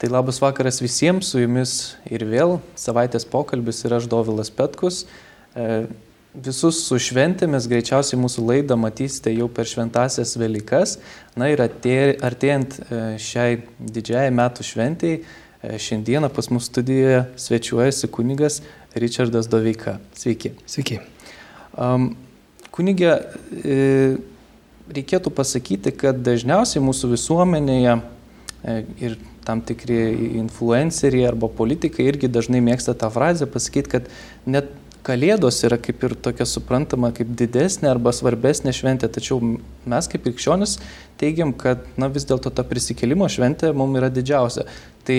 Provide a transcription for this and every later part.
Tai labas vakaras visiems, su jumis ir vėl savaitės pokalbis ir aš Dovilas Petkus. E, visus su šventėmis greičiausiai mūsų laidą matysite jau per šventasias Velykas. Na ir artėjant e, šiai didžiai metų šventijai, e, šiandieną pas mus studijoje svečiuojasi kunigas Richardas Doveika. Sveiki. Sveiki. Um, kunigė, reikėtų pasakyti, kad dažniausiai mūsų visuomenėje ir tam tikri influenceriai arba politikai irgi dažnai mėgsta tą frazę pasakyti, kad net Kalėdos yra kaip ir tokia suprantama kaip didesnė arba svarbesnė šventė, tačiau mes kaip krikščionis teigiam, kad na, vis dėlto ta prisikėlimo šventė mums yra didžiausia. Tai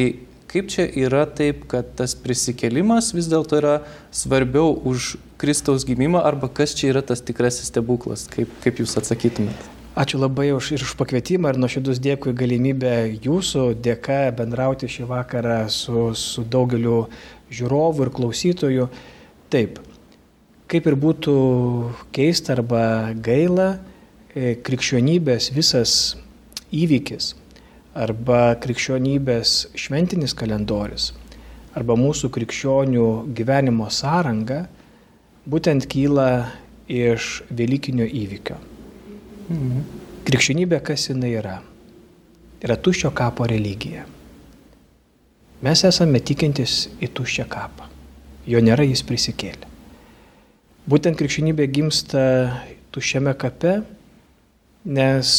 kaip čia yra taip, kad tas prisikėlimas vis dėlto yra svarbiau už Kristaus gimimą arba kas čia yra tas tikrasis stebuklas, kaip, kaip jūs atsakytumėte? Ačiū labai už, ir už pakvietimą ir nuoširdus dėkui galimybę jūsų dėka bendrauti šį vakarą su, su daugeliu žiūrovų ir klausytojų. Taip, kaip ir būtų keista arba gaila, e, krikščionybės visas įvykis arba krikščionybės šventinis kalendorius arba mūsų krikščionių gyvenimo sąranga būtent kyla iš Velykinio įvykio. Mhm. Krikščionybė kas jinai yra? Yra tuščio kapo religija. Mes esame tikintis į tuščią kapą. Jo nėra, jis prisikėlė. Būtent krikščionybė gimsta tuščiame kape, nes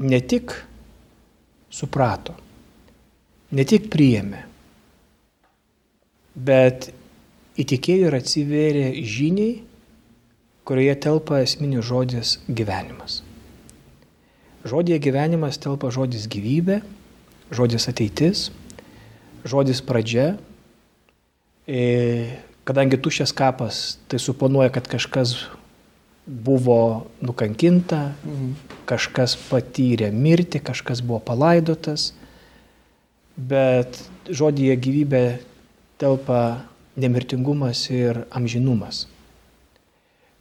ne tik suprato, ne tik priėmė, bet įtikėjo ir atsivėrė žiniai, kurioje telpa esminis žodis gyvenimas. Žodėje gyvenimas telpa žodis gyvybė, žodis ateitis, žodis pradžia. E, kadangi tuščias kapas, tai suponuoja, kad kažkas buvo nukankinta, mhm. kažkas patyrė mirtį, kažkas buvo palaidotas, bet žodėje gyvybė telpa nemirtingumas ir amžinumas.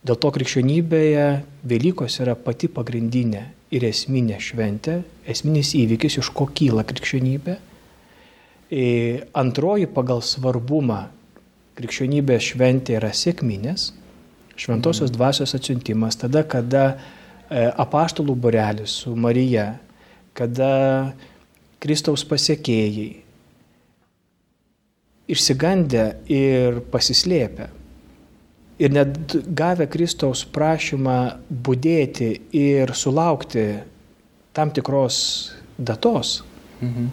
Dėl to krikščionybėje Velykos yra pati pagrindinė ir esminė šventė, esminis įvykis, iš ko kyla krikščionybė. E, antroji pagal svarbumą krikščionybės šventė yra sėkminės, šventosios mhm. dvasios atsiuntimas, tada, kada e, apaštalų borelis su Marija, kada Kristaus pasiekėjai išsigandę ir pasislėpę Ir net gavę Kristaus prašymą būdėti ir sulaukti tam tikros datos, mhm.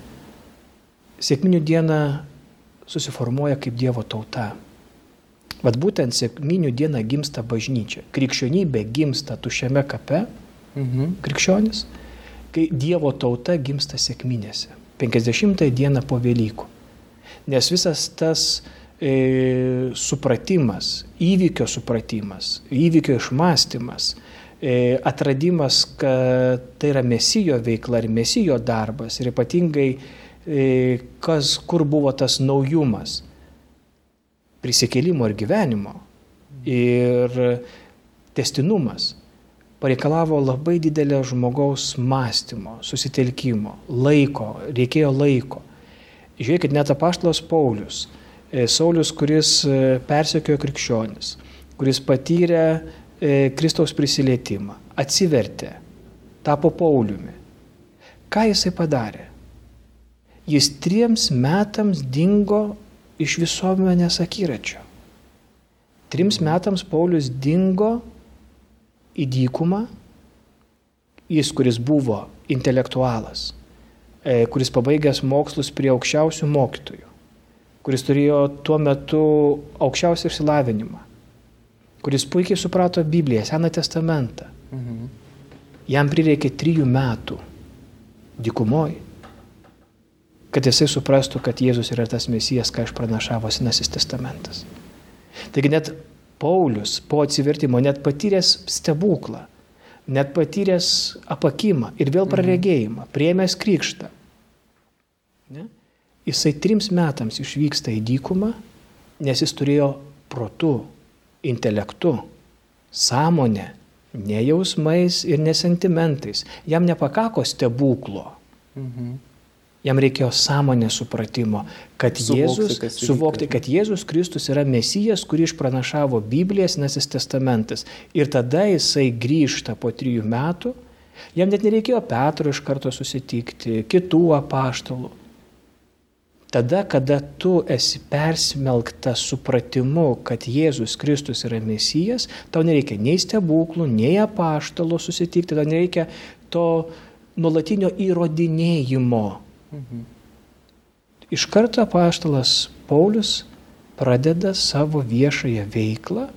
sėkminių diena susiformuoja kaip Dievo tauta. Vat būtent sėkminių diena gimsta bažnyčia. Krikščionybė gimsta tušiame kape, mhm. krikščionis, kai Dievo tauta gimsta sėkminėse. 50 dieną po Velykų. Nes visas tas e, supratimas, įvykio supratimas, įvykio išmastymas, e, atradimas, kad tai yra mesijo veikla ir mesijo darbas ir ypatingai e, kas, kur buvo tas naujumas prisikėlimo ir gyvenimo ir testinumas pareikalavo labai didelio žmogaus mąstymo, susitelkimo, laiko, reikėjo laiko. Žiūrėkit, net apaštalas Paulius Saulis, kuris e, persekiojo krikščionis, kuris patyrė e, Kristaus prisilietimą, atsivertė, tapo Pauliumi. Ką jisai padarė? Jis triems metams dingo iš visuomenės akiračio. Trims metams Paulius dingo į dykumą, jis, kuris buvo intelektualas, kuris pabaigęs mokslus prie aukščiausių mokytojų kuris turėjo tuo metu aukščiausią išsilavinimą, kuris puikiai suprato Bibliją, Seną testamentą. Mhm. Jam prireikė trijų metų dykumoji, kad jisai suprastų, kad Jėzus yra tas mesijas, ką išpranašavo Senasis testamentas. Taigi net Paulius po atsivertimo, net patyręs stebuklą, net patyręs apakimą ir vėl praregėjimą, priemęs krikštą. Jisai trims metams išvyksta į dykumą, nes jis turėjo protu, intelektu, sąmonę, ne jausmais ir nesentimentais. Jam nepakako stebuklo. Mhm. Jam reikėjo sąmonės supratimo, kad Suvokti, Jėzus, suvokti, kad Jėzus Kristus yra Mesijas, kurį išpranašavo Biblija, Senasis testamentas. Ir tada jisai grįžta po trijų metų. Jam net nereikėjo Petro iš karto susitikti, kitų apaštalų. Tada, kada tu esi persmelktas supratimu, kad Jėzus Kristus yra Mesijas, tau nereikia nei stebuklų, nei apaštalo susitikti, tau nereikia to nuolatinio įrodinėjimo. Iš karto apaštalas Paulius pradeda savo viešąją veiklą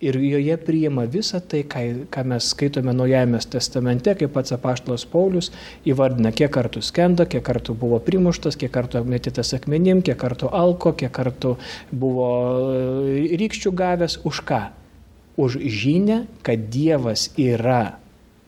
ir joje priima visą tai, ką, ką mes skaitome Naujajame testamente, kaip pats apaštalas Paulius įvardina, kiek kartų skendo, kiek kartų buvo primuštas, kiek kartų mėtytas akmenim, kiek kartų alko, kiek kartų buvo e, rykščių gavęs, už ką? Už žinę, kad Dievas yra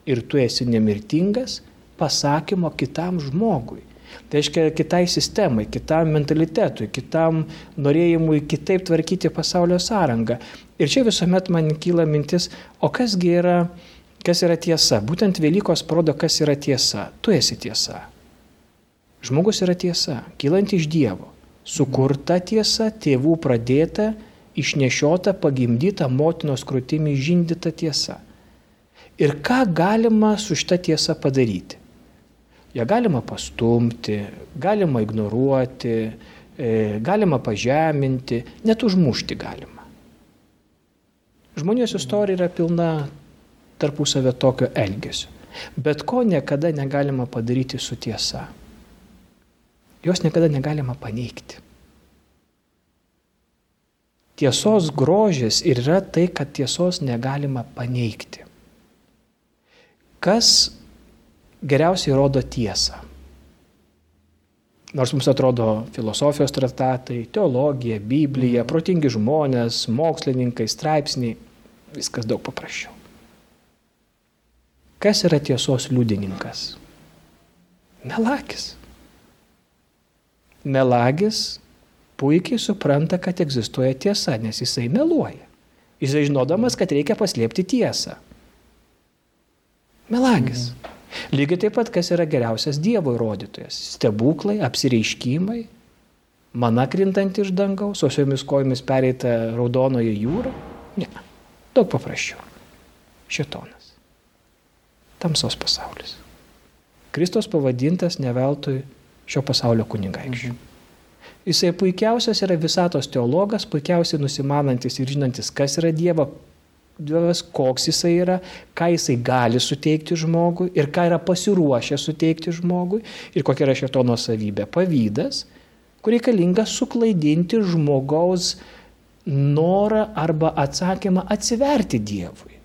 ir tu esi nemirtingas, pasakymo kitam žmogui. Tai reiškia kitai sistemai, kitam mentalitetui, kitam norėjimui kitaip tvarkyti pasaulio sąrangą. Ir čia visuomet man kyla mintis, o kasgi yra, kas yra tiesa? Būtent Velykos parodo, kas yra tiesa. Tu esi tiesa. Žmogus yra tiesa, kylanti iš Dievo. Sukurta tiesa, tėvų pradėta, išnešiota, pagimdyta, motinos krūtimi žindyta tiesa. Ir ką galima su šita tiesa padaryti? Ja galima pastumti, galima ignoruoti, e, galima pažeminti, net užmušti galima. Žmonijos istorija yra pilna tarpusavio tokio elgesio. Bet ko niekada negalima padaryti su tiesa. Jos niekada negalima paneigti. Tiesos grožis ir yra tai, kad tiesos negalima paneigti. Kas geriausiai rodo tiesą? Nors mums atrodo filosofijos tratatai, teologija, Biblija, protingi žmonės, mokslininkai, straipsniai, viskas daug paprasčiau. Kas yra tiesos liudininkas? Melagis. Melagis puikiai supranta, kad egzistuoja tiesa, nes jisai meluoja. Jisai žinodamas, kad reikia paslėpti tiesą. Melagis. Mhm. Lygiai taip pat, kas yra geriausias Dievo įrodytojas. Stebuklai, apsireiškimai, mana krintant iš dangaus, osiomis kojomis pereita raudonoje jūra. Ne, daug paprasčiau. Šetonas. Tamsos pasaulis. Kristos pavadintas neveltui šio pasaulio kunigaikščiu. Mhm. Jisai puikiausias yra visatos teologas, puikiausiai nusimanantis ir žinantis, kas yra Dievo, Dievas, koks jisai yra, ką jisai gali suteikti žmogui ir ką yra pasiruošę suteikti žmogui ir kokia yra šito nuosavybė. Pavydas, kur reikalinga suklaidinti žmogaus norą arba atsakymą atsiverti Dievui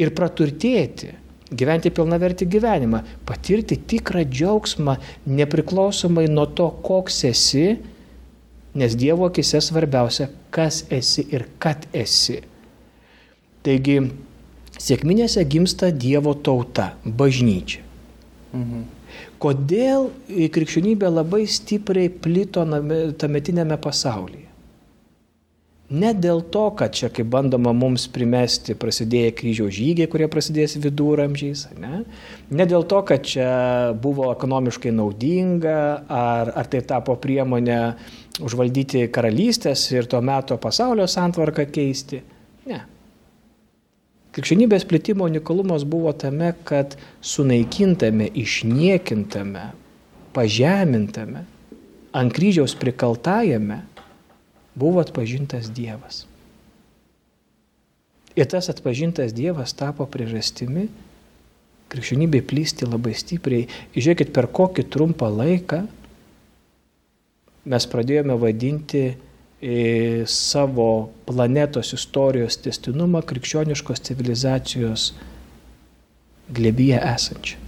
ir praturtėti, gyventi pilnavertį gyvenimą, patirti tikrą džiaugsmą nepriklausomai nuo to, koks esi, nes Dievo akise svarbiausia, kas esi ir kad esi. Taigi, sėkminėse gimsta Dievo tauta, bažnyčia. Mhm. Kodėl krikščionybė labai stipriai plito tametinėme pasaulyje? Ne dėl to, kad čia, kaip bandoma mums primesti, prasidėjo kryžiaus žygiai, kurie prasidės viduramžiais, ne? ne dėl to, kad čia buvo ekonomiškai naudinga, ar, ar tai tapo priemonė užvaldyti karalystės ir to meto pasaulio santvarką keisti. Ne. Krikščionybės plėtimo unikalumas buvo tame, kad sunaikintame, išniekintame, pažemintame, ant kryžiaus prikaltajame buvo atpažintas Dievas. Ir tas atpažintas Dievas tapo priežastimi krikščionybė plysti labai stipriai. Žiūrėkit, per kokį trumpą laiką mes pradėjome vadinti savo planetos istorijos testinumą krikščioniškos civilizacijos glebyje esančią.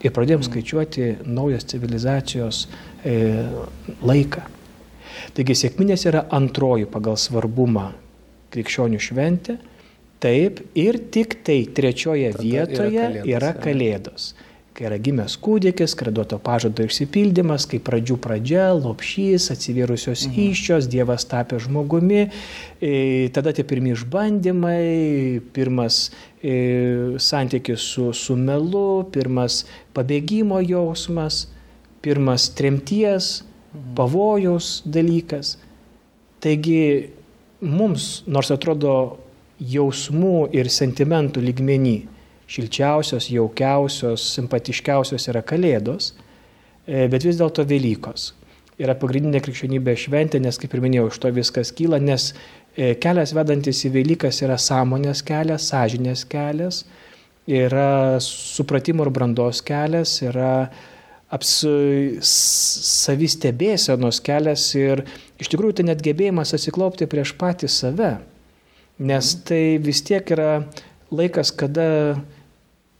Ir pradėjom skaičiuoti naujos civilizacijos e, laiką. Taigi sėkminės yra antroji pagal svarbumą krikščionių šventė, taip ir tik tai trečioje Tada vietoje yra kalėdos. Yra kalėdos kai yra gimęs kūdikis, kai duoto pažado išsipildymas, kai pradžių pradžia, lopšys, atsivirusios mhm. iščios, Dievas tapė žmogumi, e, tada tie pirmie išbandymai, pirmas e, santykis su, su melu, pirmas pabėgimo jausmas. pirmas tremties, pavojaus dalykas. Taigi mums, nors atrodo jausmų ir sentimentų lygmenį, šilčiausios, jaukiausios, simpatiškiausios yra Kalėdos, e, bet vis dėlto Velykos yra pagrindinė krikščionybė šventė, nes, kaip ir minėjau, iš to viskas kyla, nes e, kelias vedantis į Velykas yra sąmonės kelias, sąžinės kelias, yra supratimo ir brandos kelias, yra savistebėsenos kelias ir iš tikrųjų tai net gebėjimas atsiklaupti prieš patį save, nes tai vis tiek yra laikas, kada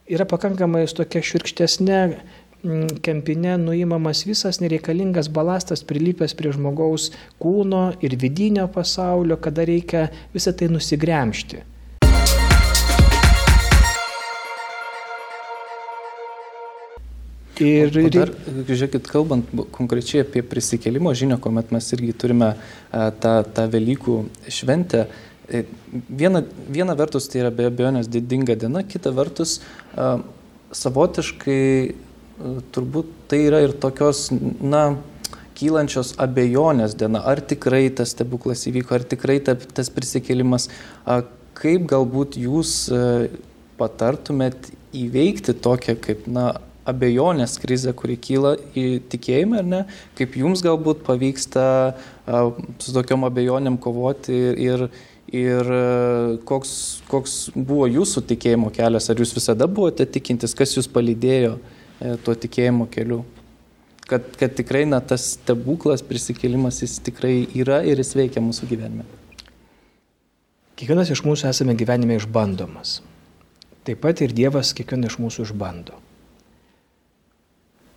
yra pakankamai tokia širkštesnė kempinė nuimamas visas nereikalingas balastas prilipęs prie žmogaus kūno ir vidinio pasaulio, kada reikia visą tai nusigremžti. Ir, ir dar, žiūrėkit, kalbant konkrečiai apie prisikėlimo žinią, kuomet mes irgi turime tą, tą Velykų šventę, e, viena, viena vertus tai yra be abejonės didinga diena, kita vertus savotiškai turbūt tai yra ir tokios, na, kylančios abejonės diena, ar tikrai tas stebuklas įvyko, ar tikrai ta, tas prisikėlimas, kaip galbūt jūs patartumėt įveikti tokią kaip, na, abejonės krizę, kuri kyla į tikėjimą, ar ne, kaip jums galbūt pavyksta su tokiom abejonėm kovoti ir, ir koks, koks buvo jūsų tikėjimo kelias, ar jūs visada buvote tikintis, kas jūs palydėjo e, tuo tikėjimo keliu. Kad, kad tikrai na, tas stebuklas, prisikėlimas, jis tikrai yra ir jis veikia mūsų gyvenime. Kiekvienas iš mūsų esame gyvenime išbandomas. Taip pat ir Dievas kiekvieną iš mūsų išbando.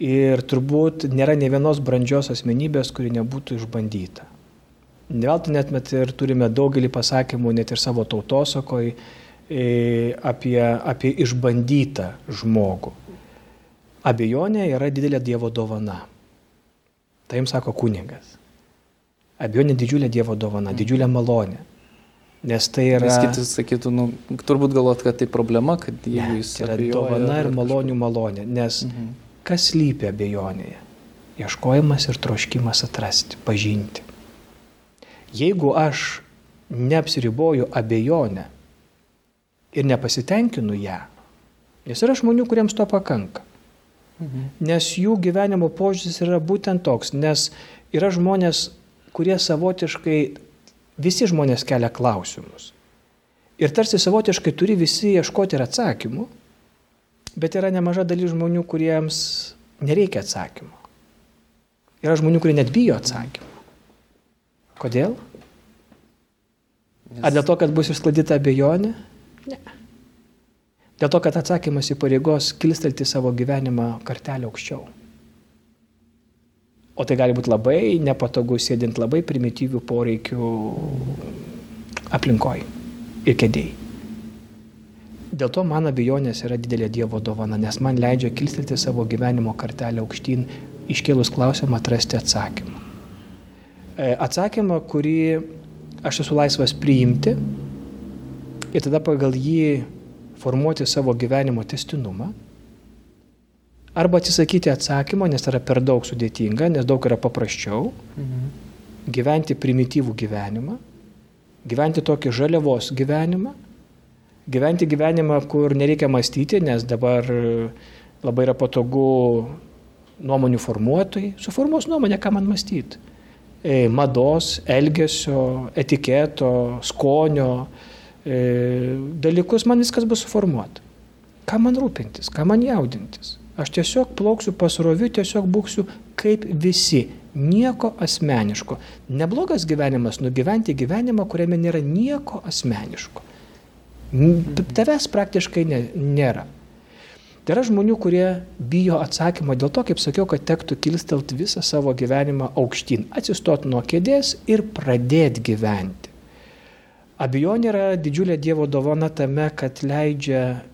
Ir turbūt nėra ne vienos brandžios asmenybės, kuri nebūtų išbandyta. Neveltui net met ir turime daugelį pasakymų, net ir savo tautosakoj, e, apie, apie išbandytą žmogų. Abejonė yra didelė Dievo dovana. Tai jums sako kuningas. Abejonė didžiulė Dievo dovana, didžiulė malonė. Nes tai yra... Vis kiti sakytų, nu, turbūt galvot, kad tai problema, kad jeigu jis... Tai yra dovana ir malonių malonė. Nes mhm. Kas lypia abejonėje? Ieškojimas ir troškimas atrasti, pažinti. Jeigu aš neapsiriboju abejonę ir nepasitenkinu ją, nes yra žmonių, kuriems to pakanka. Mhm. Nes jų gyvenimo požiūris yra būtent toks, nes yra žmonės, kurie savotiškai, visi žmonės kelia klausimus. Ir tarsi savotiškai turi visi ieškoti ir atsakymų, Bet yra nemaža dalis žmonių, kuriems nereikia atsakymo. Yra žmonių, kurie net bijo atsakymą. Kodėl? Ar dėl to, kad bus išsklaidyta abejonė? Ne. Dėl to, kad atsakymas įpareigos kilstelti savo gyvenimą kartelę aukščiau. O tai gali būti labai nepatogu sėdint labai primityvių poreikių aplinkoj ir kėdėjai. Dėl to man abejonės yra didelė Dievo dovana, nes man leidžia kilstelti savo gyvenimo kartelę aukštyn, iškėlus klausimą atrasti atsakymą. E, atsakymą, kurį aš esu laisvas priimti ir tada pagal jį formuoti savo gyvenimo testinumą. Arba atsisakyti atsakymo, nes yra per daug sudėtinga, nes daug yra paprasčiau. Mhm. Gyventi primityvų gyvenimą, gyventi tokį žaliavos gyvenimą gyventi gyvenimą, kur nereikia mąstyti, nes dabar labai yra patogu nuomonių formuotojai, suformuos nuomonę, ką man mąstyti. E, mados, elgesio, etiketo, skonio e, dalykus man viskas bus suformuota. Ką man rūpintis, ką man jaudintis. Aš tiesiog plauksiu pasroviu, tiesiog būksiu kaip visi. Nieko asmeniško. Neblogas gyvenimas nugyventi gyvenimą, kuriame nėra nieko asmeniško. Tavęs praktiškai nėra. Tai yra žmonių, kurie bijo atsakymą dėl to, kaip sakiau, kad tektų kilstelt visą savo gyvenimą aukštyn, atsistot nuo kėdės ir pradėti gyventi. Abijonė yra didžiulė Dievo dovana tame, kad leidžia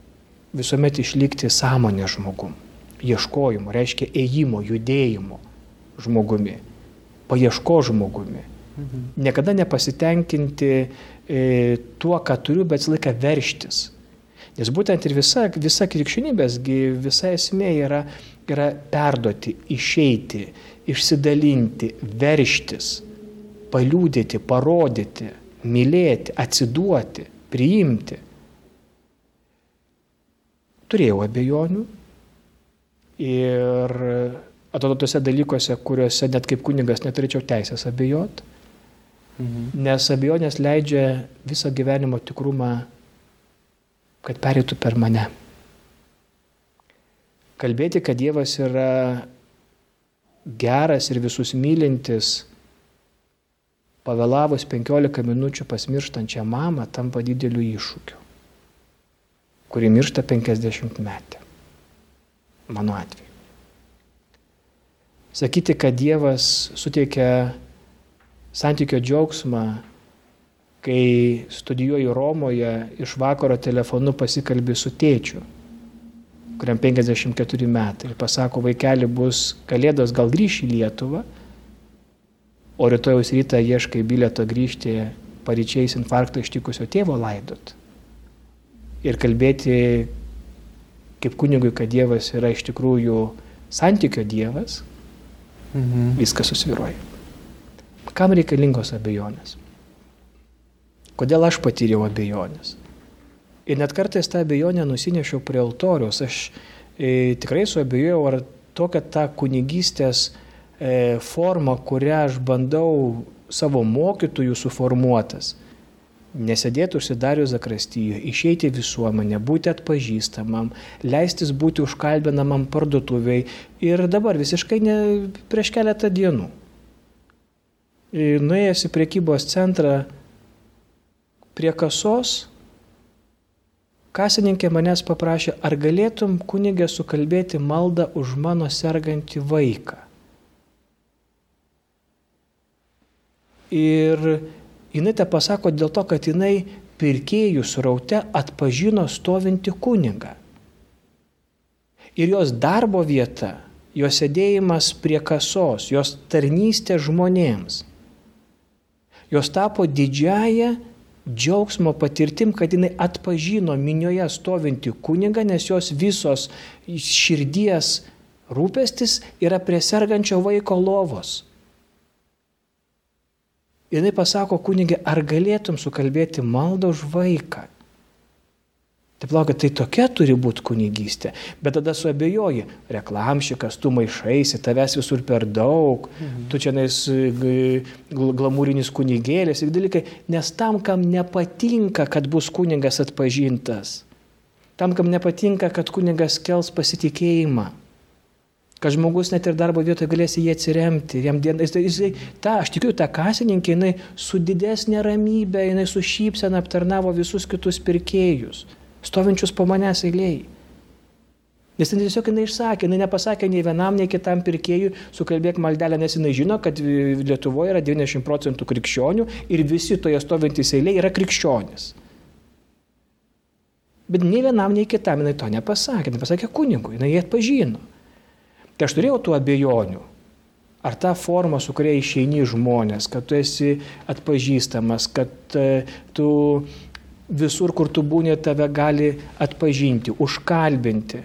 visuomet išlikti sąmonė žmogum. Ieškojimo, reiškia ėjimo, judėjimo žmogumi, paieško žmogumi. Mhm. Niekada nepasitenkinti e, tuo, ką turiu, bet visą laiką verštis. Nes būtent ir visa, visa krikščionybės, visa esmė yra, yra perduoti, išeiti, išsidalinti, verštis, paliūdėti, parodyti, mylėti, atsiduoti, priimti. Turėjau abejonių ir atrodo tose dalykuose, kuriuose net kaip kunigas neturėčiau teisės abejoti, mhm. nes abejonės leidžia visą gyvenimo tikrumą, kad perėtų per mane. Kalbėti, kad Dievas yra geras ir visus mylintis, pavėlavus 15 minučių pasmirštančią mamą tampa dideliu iššūkiu, kuri miršta 50 metę. Mano atveju. Sakyti, kad Dievas suteikia santykio džiaugsmą, kai studijuoju Romoje, iš vakaro telefonu pasikalbi su tėčiu, kuriam 54 metai ir pasako, vaikeli bus kalėdos, gal grįš į Lietuvą o rytojaus rytą ieškai bileto grįžti paryčiais infarktą ištikusio tėvo laidot. Ir kalbėti kaip kunigui, kad Dievas yra iš tikrųjų santykio Dievas, mhm. viskas susviruoja. Kam reikalingos abejonės? Kodėl aš patyriau abejonės? Ir net kartais tą abejonę nusinešiau prie altorius. Aš e, tikrai suabejojau, ar tokia ta kunigystės E, forma, kurią aš bandau savo mokytojų suformuotas. Nesėdėti užsidarius zakrastyje, išeiti visuomenę, būti atpažįstamam, leistis būti užkalbinamam parduotuviai ir dabar visiškai ne prieš keletą dienų. E, nuėjęs į priekybos centrą prie kasos, kasininkė manęs paprašė, ar galėtum kunigė sukalbėti maldą už mano sergantį vaiką. Ir jinai tą pasako dėl to, kad jinai pirkėjų sraute atpažino stovinti kunigą. Ir jos darbo vieta, jos sėdėjimas prie kasos, jos tarnystė žmonėms, jos tapo didžiaja džiaugsmo patirtim, kad jinai atpažino minioje stovinti kunigą, nes jos visos širdies rūpestis yra prie sergančio vaiko lovos. Ir jinai pasako kunigė, ar galėtum sukalbėti maldą už vaiką? Tai plaukia, tai tokia turi būti kunigystė. Bet tada suabejoji, reklamšikas, tu maišaisi, tavęs visur per daug, mhm. tu čia nais glamūrinis kunigėlės ir dalykai, nes tam, kam nepatinka, kad bus kunigas atpažintas, tam, kam nepatinka, kad kunigas kels pasitikėjimą, kad žmogus net ir darbo vietoje galės į jį atsiremti. Jam dieną, jis, jis, ta, aš tikiu, ta kasininkė, jinai su didesnė ramybė, jinai su šypsena aptarnavo visus kitus pirkėjus, stovinčius po manęs eiliai. Nes ten tiesiog jinai išsakė, jinai nepasakė nei vienam, nei kitam pirkėjui, sukalbėk maldelę, nes jinai žino, kad Lietuvoje yra 90 procentų krikščionių ir visi toje stovintys eiliai yra krikščionis. Bet nei vienam, nei kitam jinai to nepasakė, nepasakė kunigui, jinai jį atpažino. Tai aš turėjau tų abejonių. Ar ta forma, su kuria išeini žmonės, kad tu esi atpažįstamas, kad e, tu visur, kur tu būni, tave gali atpažinti, užkalbinti.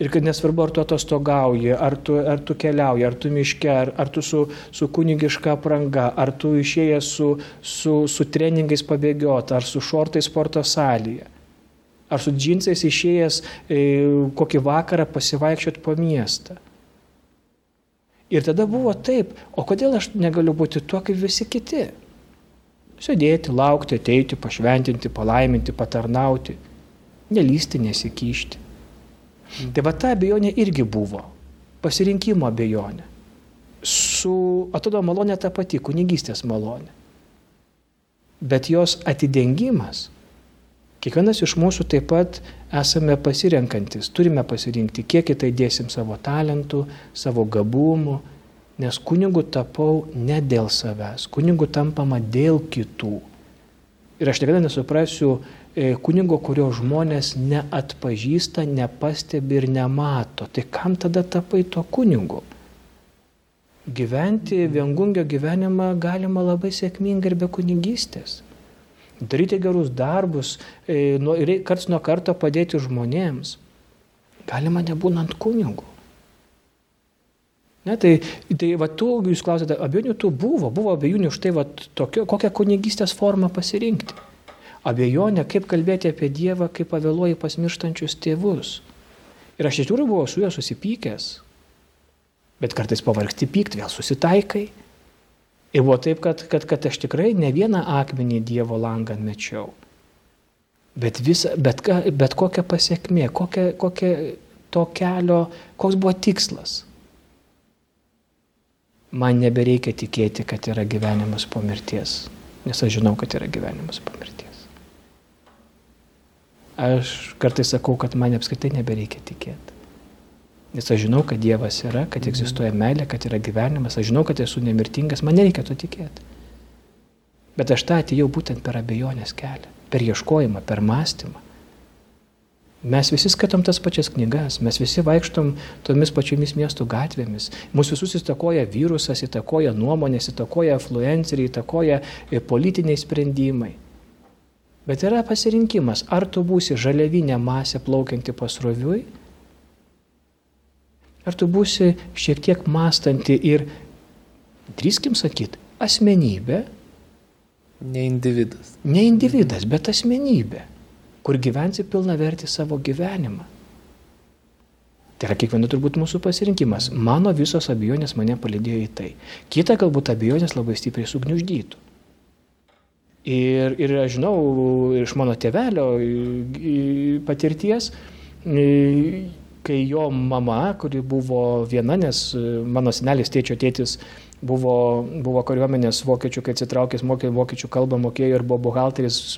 Ir kad nesvarbu, ar tu atostogauji, ar tu, ar tu keliauji, ar tu miške, ar, ar tu su, su kunigiška apranga, ar tu išėjęs su, su, su treningais pabėgioti, ar su šortais sporto salėje ar su džinsais išėjęs e, kokį vakarą pasivaikščioti po miestą. Ir tada buvo taip, o kodėl aš negaliu būti tuo kaip visi kiti? Sėdėti, laukti, ateiti, pašventinti, palaiminti, patarnauti, nelysti, nesikišti. Tai va ta abejonė irgi buvo, pasirinkimo abejonė. Su, atrodo, malonė ta pati, kunigystės malonė. Bet jos atidengimas Kiekvienas iš mūsų taip pat esame pasirenkantis, turime pasirinkti, kiek į tai dėsim savo talentų, savo gabumų, nes kunigu tapau ne dėl savęs, kunigu tampama dėl kitų. Ir aš niekada nesuprasiu e, kunigo, kurio žmonės neatpažįsta, nepastebi ir nemato. Tai kam tada tapai to kunigu? Gyventi viengungio gyvenimą galima labai sėkmingai ir be kunigystės. daryti gerus darbus, e, karts nuo karto padėti žmonėms. Galima nebūnant kunigų. Ne, tai, tai va, tu, jūs klausėte, abejonių tų buvo, buvo abejonių už tai, va, tokio, kokią kunigystės formą pasirinkti. Abejonė, kaip kalbėti apie Dievą, kaip pavėluoji pasmirštančius tėvus. Ir aš iš tikrųjų buvau su juo susipykęs. Bet kartais pavargti pykti, vėl susitaikai. Ir buvo taip, kad, kad, kad aš tikrai ne vieną akmenį Dievo langą mečiau. Bet, visa, bet, bet kokia pasiekmė, kokia, kokia to kelio, koks buvo tikslas. Man nebereikia tikėti, kad yra gyvenimas po mirties, nes aš žinau, kad yra gyvenimas po mirties. Aš kartais sakau, kad man apskritai nebereikia tikėti. Nes aš žinau, kad Dievas yra, kad mhm. egzistuoja meilė, kad yra gyvenimas, aš žinau, kad esu nemirtingas, man nereikia to tikėti. Bet aš tą atėjau būtent per abejonės kelią, per ieškojimą, per mąstymą. Mes visi skaitom tas pačias knygas, mes visi vaikštom tomis pačiomis miestų gatvėmis. Mūsų visus įtakoja virusas, įtakoja nuomonės, įtakoja influenceriai, įtakoja e, politiniai sprendimai. Bet yra pasirinkimas, ar tu būsi žaliavinė masė plaukianti pasroviui, Ar tu būsi šiek tiek mąstanti ir, drįskim sakyti, asmenybė? Ne individas. Ne individas, bet asmenybė, kur gyvensi pilna verti savo gyvenimą. Tai yra kiekvieno turbūt mūsų pasirinkimas. Mano visos abejonės mane palidėjo į tai. Kita galbūt abejonės labai stipriai sugniuždytų. Ir, ir aš žinau iš mano tėvelio patirties, kai jo mama, kuri buvo viena, nes mano senelis tėčio tėtis buvo, buvo kariuomenės vokiečių, kai atsitraukęs mokė vokiečių kalbą, mokėjo ir buvo buhalteris,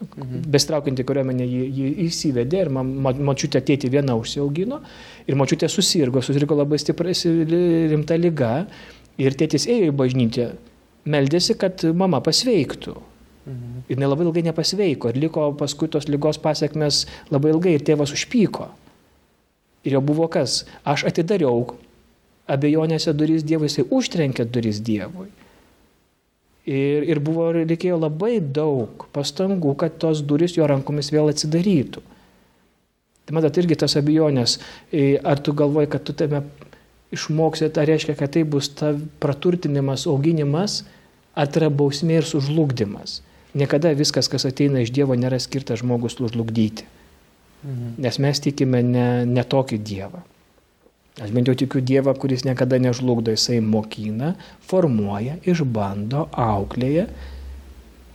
mhm. bestraukianti kariuomenė jį, jį įsivedė ir mačiutė tėti viena užsiaugino ir mačiutė susirgo, susirgo labai stipriai rimta lyga ir tėtis ėjo į bažnyčią, meldėsi, kad mama pasveiktų. Mhm. Ir nelabai ilgai nepasveiko ir liko paskui tos lygos pasiekmes labai ilgai ir tėvas užpyko. Ir jau buvo kas? Aš atidariau abejonėse duris Dievui, jisai užtrenkė duris Dievui. Ir, ir buvo, reikėjo labai daug pastangų, kad tos duris jo rankomis vėl atsidarytų. Tai matot, irgi tas abejonės, e, ar tu galvoji, kad tu tame išmoksi, tai reiškia, kad tai bus ta praturtinimas, auginimas, ar tai yra bausmė ir sužlugdymas. Niekada viskas, kas ateina iš Dievo, nėra skirta žmogus sužlugdyti. Mhm. Nes mes tikime ne, ne tokį Dievą. Aš bent jau tikiu Dievą, kuris niekada nežlugdo, jisai mokina, formuoja, išbando, auklėja,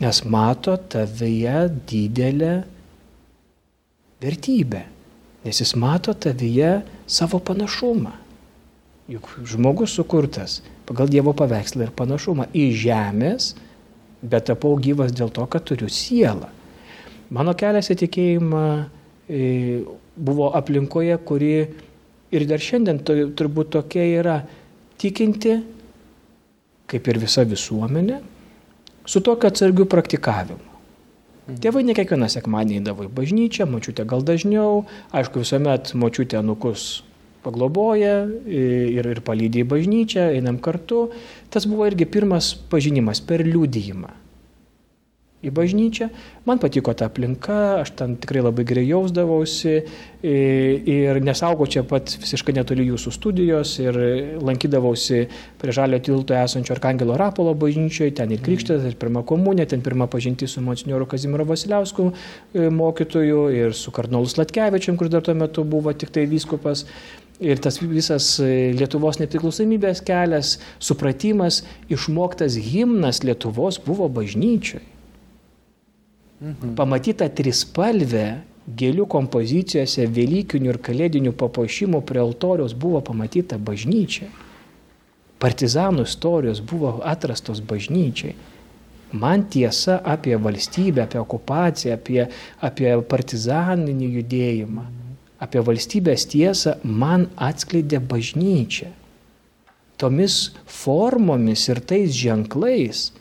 nes mato tavyje didelę vertybę, nes jis mato tavyje savo panašumą. Juk žmogus sukurtas pagal Dievo paveikslą ir panašumą į žemės, bet tapau gyvas dėl to, kad turiu sielą. Mano kelias į tikėjimą E, buvo aplinkoje, kuri ir dar šiandien turbūt tokia yra tikinti, kaip ir visa visuomenė, su tokiu atsargiu praktikavimu. Mhm. Tėvai ne kiekvieną sekmadienį eidavo į bažnyčią, močiutė gal dažniau, aišku, visuomet močiutė nukus pagloboja ir, ir palydė į bažnyčią, einam kartu. Tas buvo irgi pirmas pažinimas per liūdėjimą į bažnyčią. Man patiko ta aplinka, aš ten tikrai labai gerai jausdavausi ir nesaugau čia pat visiškai netoli jūsų studijos ir lankydavausi prie žalio tilto esančio Arkangelo Rapolo bažnyčioje, ten ir krikštas, ir pirma komunė, ten pirma pažinti su monsinjoru Kazimiru Vasiliausku mokytoju ir su kardinolu Slatkevičiam, kuris dar tuo metu buvo tik tai vyskupas. Ir tas visas Lietuvos nepriklausomybės kelias, supratimas, išmoktas himnas Lietuvos buvo bažnyčioje. Mhm. Pamatyta trispalvė gėlių kompozicijose Velykinių ir Kalėdinių papuošimų prie altoriaus buvo pamatyta bažnyčia. Partizanų istorijos buvo atrastos bažnyčiai. Man tiesa apie valstybę, apie okupaciją, apie, apie partizaninį judėjimą, apie valstybės tiesą man atskleidė bažnyčia. Tomis formomis ir tais ženklais,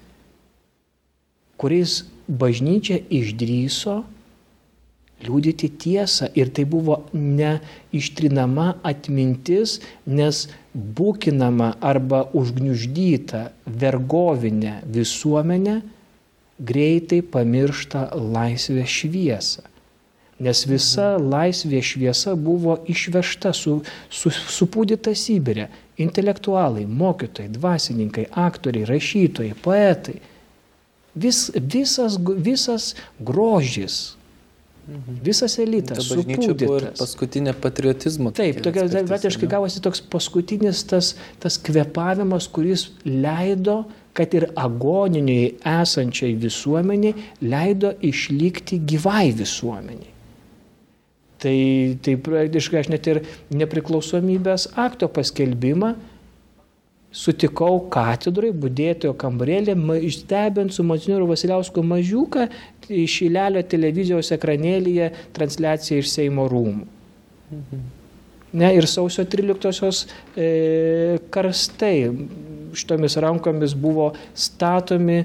kuriais bažnyčia išdryso liūdyti tiesą ir tai buvo neištrinama atmintis, nes būkinama arba užgniuždyta vergovinė visuomenė greitai pamiršta laisvės šviesą. Nes visa laisvė šviesa buvo išvežta, su, su, supūdyta Sibirė. Intelektualai, mokytojai, dvasininkai, aktoriai, rašytojai, poetai. Vis, visas, visas grožis, mhm. visas elitas. Ta bažnyčia buvo ir paskutinė patriotizmo. Taip, tokia vetiškai gavosi toks paskutinis tas, tas kvepavimas, kuris leido kad ir agoniniai esančiai visuomeniai leido išlikti gyvai visuomeniai. Tai, tai praktiškai aš net ir nepriklausomybės akto paskelbimą sutikau katedrai, būdėtojo kambarėlė, stebint su Monsignoriu Vasiliausku mažiuką iš Ilelio televizijos ekranėlyje transliaciją iš Seimo rūmų. Mhm. Ne, ir sausio 13-osios e, karstai šitomis rankomis buvo statomi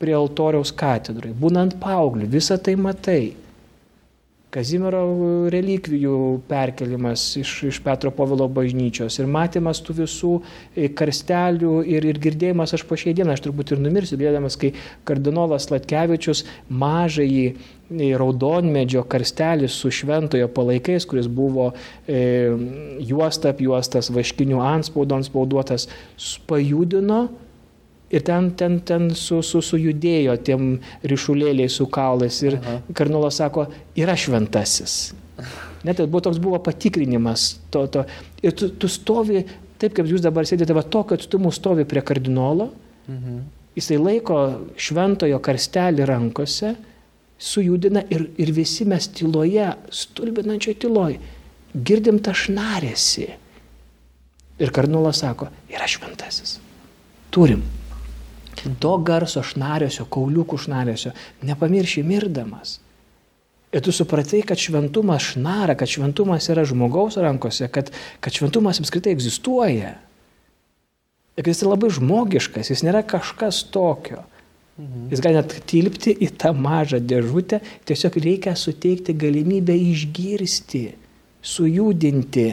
prie altoriaus katedrai. Būnant paaugliu, visą tai matai. Kazimiero relikvijų perkelimas iš, iš Petro Povilo bažnyčios ir matymas tų visų e, karstelių ir, ir girdėjimas aš po šiai dieną, aš turbūt ir numirsiu, girdėdamas, kai kardinolas Latkevičius mažąjį e, raudonmedžio karstelį su šventojo palaikais, kuris buvo e, juosta apjuostas, vaškinių anspaudo anspauduotas, pajudino Ir ten, ten, ten su, su, sujudėjo tiem ryšulėliai su kaulais. Ir Aha. kardinolas sako, yra šventasis. Net tai buvo toks buvo patikrinimas. To, to. Ir tu, tu stovi, taip kaip jūs dabar sėdite, va to, kad tu mūsų stovi prie kardinolo, mhm. jisai laiko šventojo karstelį rankose, sujudina ir, ir visi mes tyloje, stulbinančioje tyloje, girdim tą šnarėsi. Ir kardinolas sako, yra šventasis. Turim to garso šnaresio, kauliukų šnaresio, nepamirši mirdamas. Ir tu supratai, kad šventumas šnara, kad šventumas yra žmogaus rankose, kad, kad šventumas apskritai egzistuoja. Ir jis yra labai žmogiškas, jis nėra kažkas tokio. Mhm. Jis gali net tilpti į tą mažą dėžutę, tiesiog reikia suteikti galimybę išgirsti, sujudinti.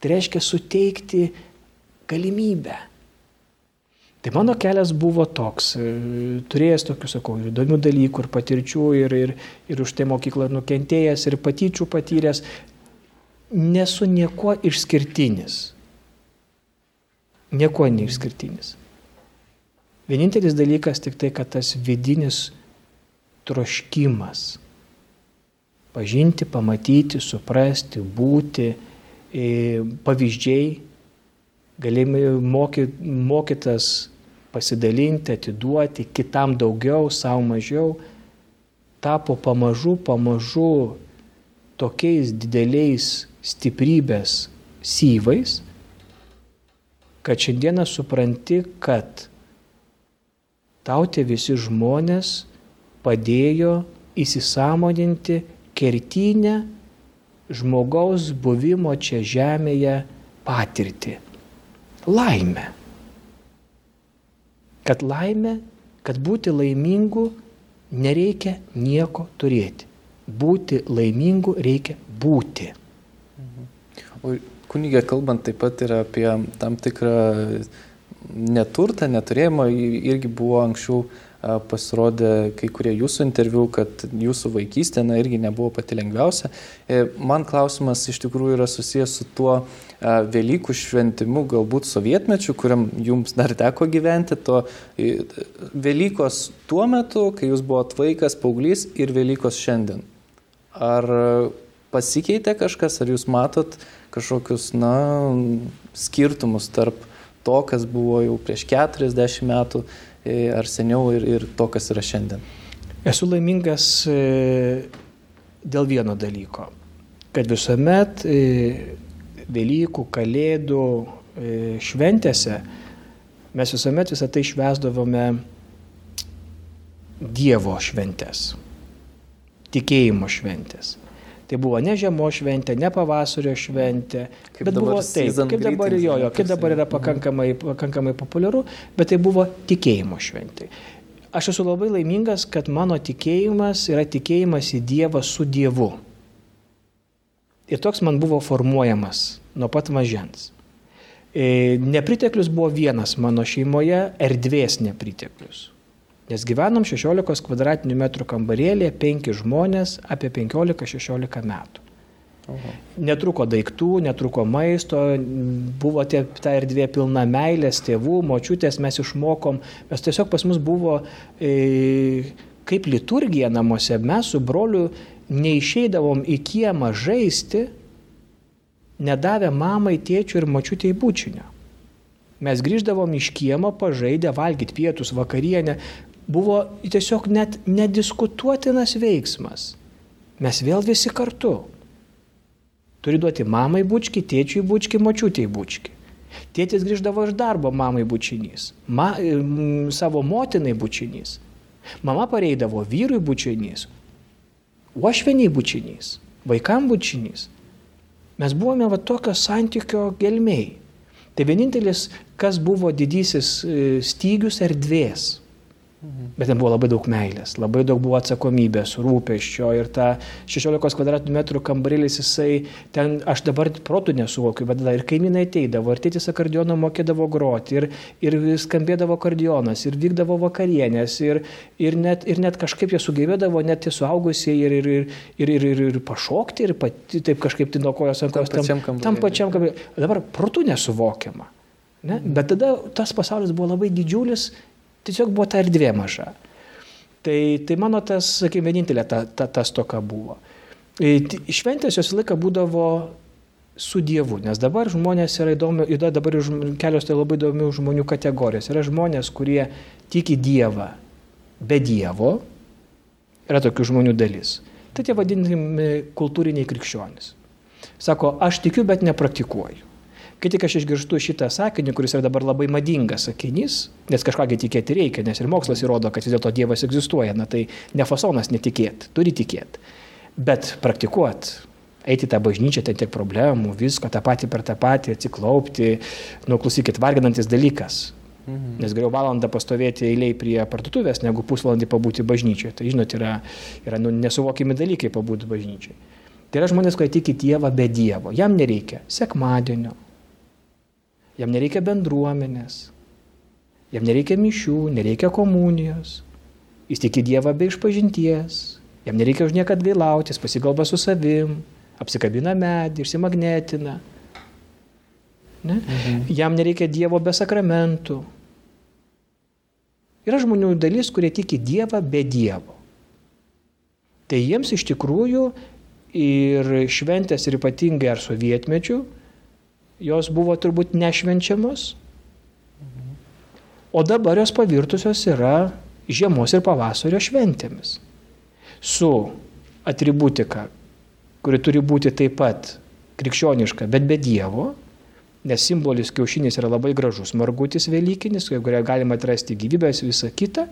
Tai reiškia suteikti galimybę. Tai mano kelias buvo toks, e, turėjęs tokių, sakau, įdomių dalykų ir patirčių ir, ir, ir už tai mokyklą nukentėjęs ir patyčių patyręs, nesu niekuo išskirtinis. Niekuo neišskirtinis. Vienintelis dalykas tik tai, kad tas vidinis troškimas pažinti, pamatyti, suprasti, būti, e, pavyzdžiai, galėjai moky, mokytas pasidalinti, atiduoti kitam daugiau, savo mažiau, tapo pamažu, pamažu tokiais dideliais stiprybės syvais, kad šiandieną supranti, kad tau tie visi žmonės padėjo įsisamoninti kertinę žmogaus buvimo čia žemėje patirtį - laimę kad laimė, kad būti laimingu nereikia nieko turėti. Būti laimingu reikia būti. O kunigė kalbant taip pat ir apie tam tikrą neturtą, neturėjimą, irgi buvo anksčiau pasirodė kai kurie jūsų interviu, kad jūsų vaikystė na, irgi nebuvo pati lengviausia. E, man klausimas iš tikrųjų yra susijęs su tuo Velykų šventimu, galbūt sovietmečiu, kuriam jums dar teko gyventi, to Velykos tuo metu, kai jūs buvote vaikas, paauglys ir Velykos šiandien. Ar pasikeitė kažkas, ar jūs matot kažkokius, na, skirtumus tarp to, kas buvo jau prieš 40 metų ar seniau ir, ir to, kas yra šiandien? Esu laimingas e, dėl vieno dalyko, kad visuomet e, Velykų, Kalėdų šventėse mes visuomet visą tai švesdavome Dievo šventės, tikėjimo šventės. Tai buvo ne žiemos šventė, ne pavasario šventė, kaip bet buvo taip, kaip dabar, jo, jo, kaip dabar yra pakankamai, pakankamai populiaru, bet tai buvo tikėjimo šventė. Aš esu labai laimingas, kad mano tikėjimas yra tikėjimas į Dievą su Dievu. Ir toks man buvo formuojamas nuo pat mažens. E, nepriteklius buvo vienas mano šeimoje, erdvės nepriteklius. Nes gyvenom 16 kvadratinių metrų kambarėlėje, 5 žmonės apie 15-16 metų. Aha. Netruko daiktų, netruko maisto, buvo tie, ta erdvė pilna meilės, tėvų, močiutės, mes išmokom, mes tiesiog pas mus buvo e, kaip liturgija namuose, mes su broliu neišeidavom į kiemą žaisti, nedavę mamai, tėčiui ir močiutėjai bučinio. Mes grįždavom iš kiemo, pažaidę, valgyti pietus, vakarienę. Buvo tiesiog net nediskutuotinas veiksmas. Mes vėl visi kartu. Turi duoti mamai bučki, tėčiui bučki, močiutėjai bučki. Tėtis grįždavo iš darbo, mamai bučinys. Ma, m, savo motinai bučinys. Mama pareidavo vyrui bučinys. Uošveniai bučinys. Vaikam bučinys. Mes buvome va tokio santykio gelmiai. Tai vienintelis, kas buvo didysis e, stygius erdvės Bet ten buvo labai daug meilės, labai daug buvo atsakomybės, rūpeščio ir ta 16 km2 kambarėlis jisai, ten aš dabar protų nesuvokiu, bet tada ir kaimynai ateidavo, ir tėtis akordioną mokėdavo groti, ir, ir skambėdavo akordionas, ir vykdavo vakarienės, ir, ir, net, ir net kažkaip jie sugebėdavo, net tie suaugusieji, ir, ir, ir, ir, ir, ir, ir pašokti, ir pati, taip kažkaip tai nuo kojos ant kojos tam, pačiam tam, tam pačiam kambarėliui. Dabar protų nesuvokiama. Ne? Bet tada tas pasaulis buvo labai didžiulis Tiesiog buvo ta erdvė maža. Tai, tai mano tas, sakykime, vienintelė ta, ta, ta stoka buvo. E, šventės jos laiką būdavo su Dievu, nes dabar žmonės yra įdomi, yra dabar kelios tai labai įdomių žmonių kategorijos. Yra žmonės, kurie tiki Dievą be Dievo, yra tokių žmonių dalis. Tai tie vadinami kultūriniai krikščionys. Sako, aš tikiu, bet nepraktikuoju. Kai tik aš išgirstu šitą sakinį, kuris yra dabar labai madingas sakinys, nes kažkągi tikėti reikia, nes ir mokslas įrodo, kad vis dėlto Dievas egzistuoja, na tai ne fasonas netikėti, turi tikėti. Bet praktikuoti, eiti tą bažnyčią, ten tiek problemų, visko, tą patį per tą patį, atsiklaupti, nu, klausykit, varginantis dalykas. Mhm. Nes geriau valandą pastovėti eiliai prie parduotuvės, negu pusvalandį pabūti bažnyčioje. Tai, žinot, yra, yra nu, nesuvokimi dalykai pabūti bažnyčioje. Tai yra žmonės, kurie tiki Dievą be Dievo. Jam nereikia sekmadienio, jam nereikia bendruomenės, jam nereikia mišių, nereikia komunijos, jis tiki Dievą be išpažinties, jam nereikia už nieką atgailautis, pasigalba su savim, apsikabina medį, išsimagnetina. Ne? Mhm. Jam nereikia Dievo be sakramentų. Yra žmonių dalis, kurie tiki Dievą be Dievo. Tai jiems iš tikrųjų ir šventės ir ypatingai ar sovietmečių jos buvo turbūt nešvenčiamos, o dabar jos pavirtusios yra žiemos ir pavasario šventėmis. Su atributika, kuri turi būti taip pat krikščioniška, bet be Dievo, nes simbolis kiaušinis yra labai gražus, margutis Velykinis, kurioje galima atrasti gyvybės visą kitą,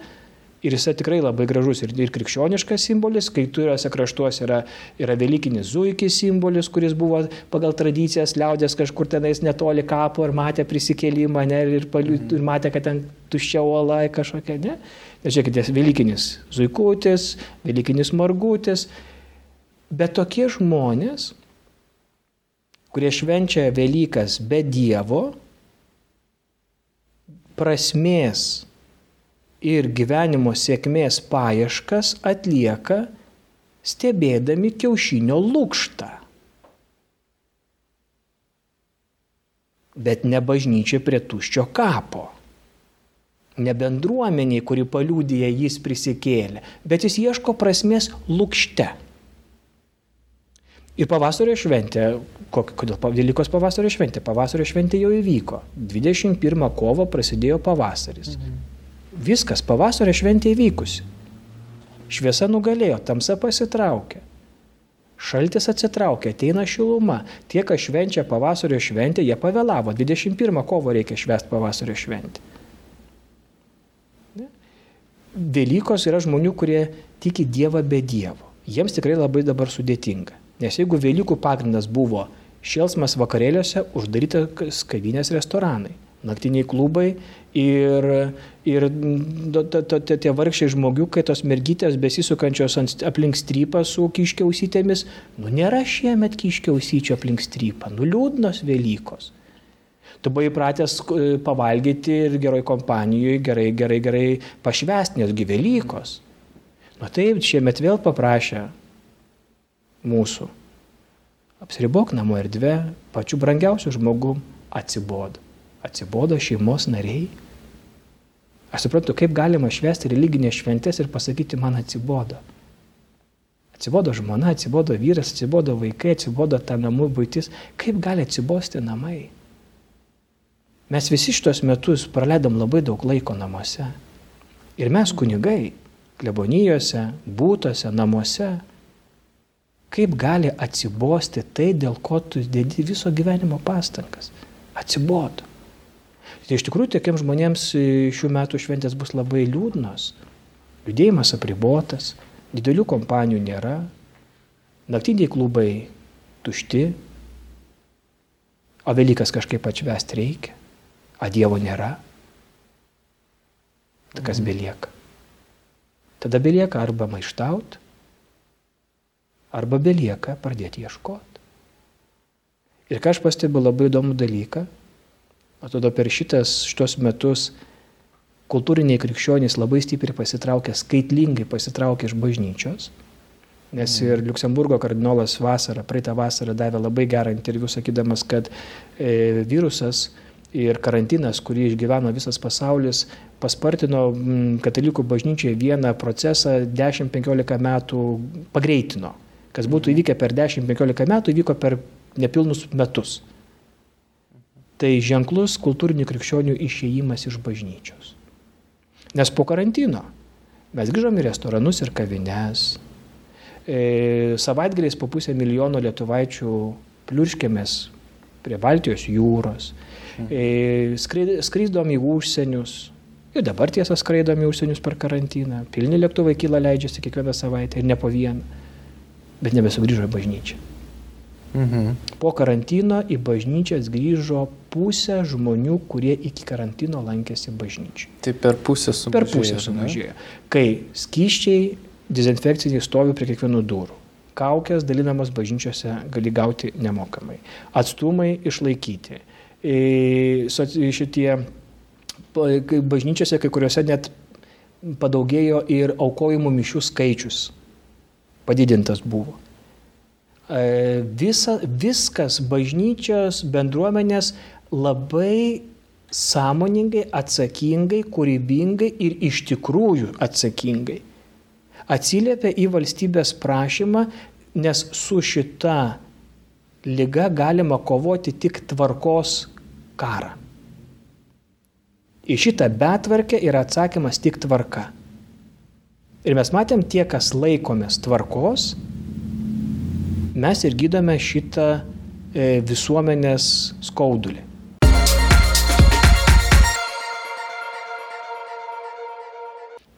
Ir jis tikrai labai gražus ir, ir krikščioniškas simbolis, kai turiuose kraštuose yra, yra Velykinis zuikis simbolis, kuris buvo pagal tradicijas liaudės kažkur tenais netoli kapo ir matė prisikėlimą, ne, ir, paliu, mhm. ir matė, kad ten tuščia uola kažkokia, ne. Ir žiūrėkite, Velykinis zuikutis, Velykinis margutis. Bet tokie žmonės, kurie švenčia Velykas be Dievo, prasmės ir gyvenimo sėkmės paieškas atlieka stebėdami kiaušinio lūkštą. Bet ne bažnyčia prie tuščio kapo. Ne bendruomeniai, kuri paliūdėja jis prisikėlė, bet jis ieško prasmės lūkšte. Ir pavasario šventė, kodėl Velykos pavasario šventė? Pavasario šventė jau įvyko. 21 kovo prasidėjo pavasaris. Mhm. Viskas, pavasario šventė įvykusi. Šviesa nugalėjo, tamsa pasitraukė. Šaltis atsitraukė, ateina šiluma. Tie, kas švenčia pavasario šventę, jie pavėlavo. 21 kovo reikia švęsti pavasario šventę. Velykos yra žmonių, kurie tiki Dievą be Dievo. Jiems tikrai labai dabar sudėtinga. Nes jeigu Velykų pagrindas buvo šėlsmas vakarėliuose, uždarytas kavinės restoranai naktiniai klubai ir, ir tie vargšiai žmogiukai, tos mergytės besisukančios aplink strypą su kiškiausytėmis, nu nėra šiemet kiškiausyčio aplink strypą, nu liūdnos Velykos. Tu buvai įpratęs e, pavalgyti ir geroj kompanijoje, gerai, gerai, gerai pašvesti, nesgi Velykos. Na taip, šiemet vėl paprašė mūsų. Apsiribok namų erdvę, pačiu brangiausiu žmogu atsibodo. Atsibodo šeimos nariai. Aš suprantu, kaip galima švesti religinės šventės ir pasakyti, man atsibodo. Atsibodo žmona, atsibodo vyras, atsibodo vaikai, atsibodo ta namų būtis. Kaip gali atsibosti namai? Mes visi šitos metus praleidom labai daug laiko namuose. Ir mes kunigai, klebonijose, būtose, namuose, kaip gali atsibosti tai, dėl ko tu dėdi viso gyvenimo pastangas. Atsibodo. Tai iš tikrųjų tokiems žmonėms šių metų šventės bus labai liūdnos. Judėjimas apribotas, Didelių kompanijų nėra, naktiniai klubai tušti, o Velykas kažkaip atšvesti reikia, o Dievo nėra. Tai kas mhm. belieka? Tada belieka arba maištaut, arba belieka pradėti ieškoti. Ir ką aš pastebiu labai įdomų dalyką, atrodo per šitas, šitos metus kultūriniai krikščionys labai stipriai pasitraukė, skaitlingai pasitraukė iš bažnyčios. Nes ir Luksemburgo kardinolas vasarą, praeitą vasarą davė labai gerą interviu, sakydamas, kad e, virusas ir karantinas, kurį išgyveno visas pasaulis, paspartino m, katalikų bažnyčiai vieną procesą 10-15 metų pagreitino. Kas būtų įvykę per 10-15 metų, įvyko per nepilnus metus. Tai ženklus kultūrinių krikščionių išėjimas iš bažnyčios. Nes po karantino mes grįžom į restoranus ir kavines. E, savaitgaliais po pusę milijono lietuvaičių pliurškėmės prie Baltijos jūros. E, skrydom į užsienius. Ir dabar tiesą skraidom į užsienius per karantiną. Pilni lėktuvai kyla leidžiasi kiekvieną savaitę ir ne po vieną. Bet nebesugrįžo į bažnyčią. Mhm. Po karantino į bažnyčias grįžo pusė žmonių, kurie iki karantino lankėsi bažnyčiai. Tai per pusę sumažėjo. Per pusę sumažėjo. Kai skyščiai dezinfekciniai stovi prie kiekvienų durų. Kaukės dalinamos bažnyčiose gali gauti nemokamai. Atstumai išlaikyti. Šitie bažnyčiose kai kuriuose net padaugėjo ir aukojimų mišių skaičius. Padidintas buvo. E, visa, viskas bažnyčios bendruomenės labai sąmoningai, atsakingai, kūrybingai ir iš tikrųjų atsakingai atsiliepia į valstybės prašymą, nes su šita lyga galima kovoti tik tvarkos karą. Į šitą betvarkę yra atsakymas tik tvarka. Ir mes matėm tie, kas laikomės tvarkos, mes ir gydome šitą e, visuomenės skaudulį.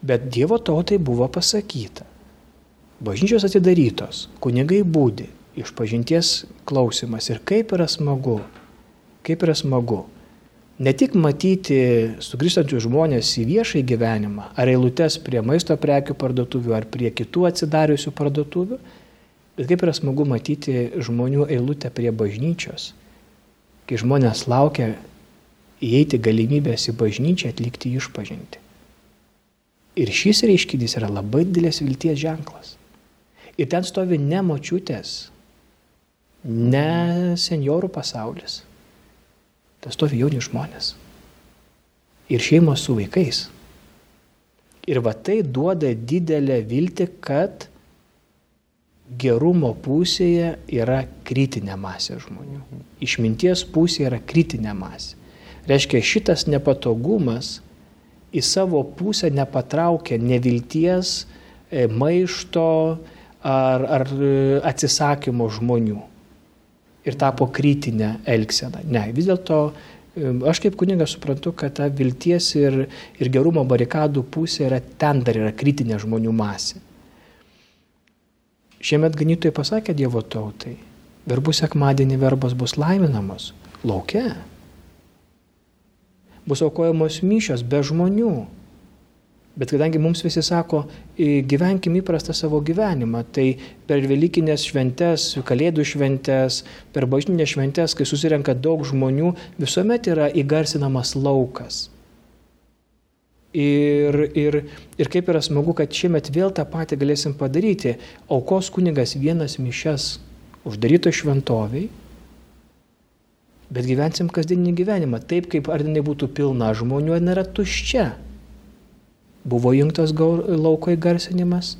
Bet Dievo tautai buvo pasakyta. Bažnyčios atidarytos, kunigai būdi, išpažinties klausimas ir kaip yra smagu, kaip yra smagu. Ne tik matyti sugrįžtančius žmonės į viešąjį gyvenimą, ar eilutes prie maisto prekių parduotuvių, ar prie kitų atsidariusių parduotuvių, Bet kaip yra smagu matyti žmonių eilutę prie bažnyčios, kai žmonės laukia įeiti galimybės į bažnyčią atlikti išpažinti. Ir šis reiškinys yra labai didelės vilties ženklas. Ir ten stovi ne močiutės, ne seniorų pasaulis. Ten stovi jauni žmonės. Ir šeimos su vaikais. Ir va tai duoda didelę viltį, kad gerumo pusėje yra kritinė masė žmonių. Išminties pusėje yra kritinė masė. Reiškia, šitas nepatogumas į savo pusę nepatraukia nevilties, e, maišto ar, ar e, atsisakymo žmonių. Ir tapo kritinę elgseną. Ne, vis dėlto e, aš kaip kunigas suprantu, kad ta vilties ir, ir gerumo barikadų pusė yra ten dar yra kritinė žmonių masė. Šiemet ganytojai pasakė Dievo tautai, verbų sekmadienį verbos bus laiminamos laukia. Bus aukojamos mišios be žmonių. Bet kadangi mums visi sako, gyvenkim įprastą savo gyvenimą, tai per Velykinės šventes, Kalėdų šventes, per bažnytinės šventes, kai susirenka daug žmonių, visuomet yra įgarsinamas laukas. Ir, ir, ir kaip yra smagu, kad šiemet vėl tą patį galėsim padaryti. Aukos kunigas vienas mišes uždaryto šventoviai, bet gyvensim kasdieninį gyvenimą, taip kaip ar jinai būtų pilna žmonių, ar nėra tuščia buvo jungtas lauko įgarsinimas.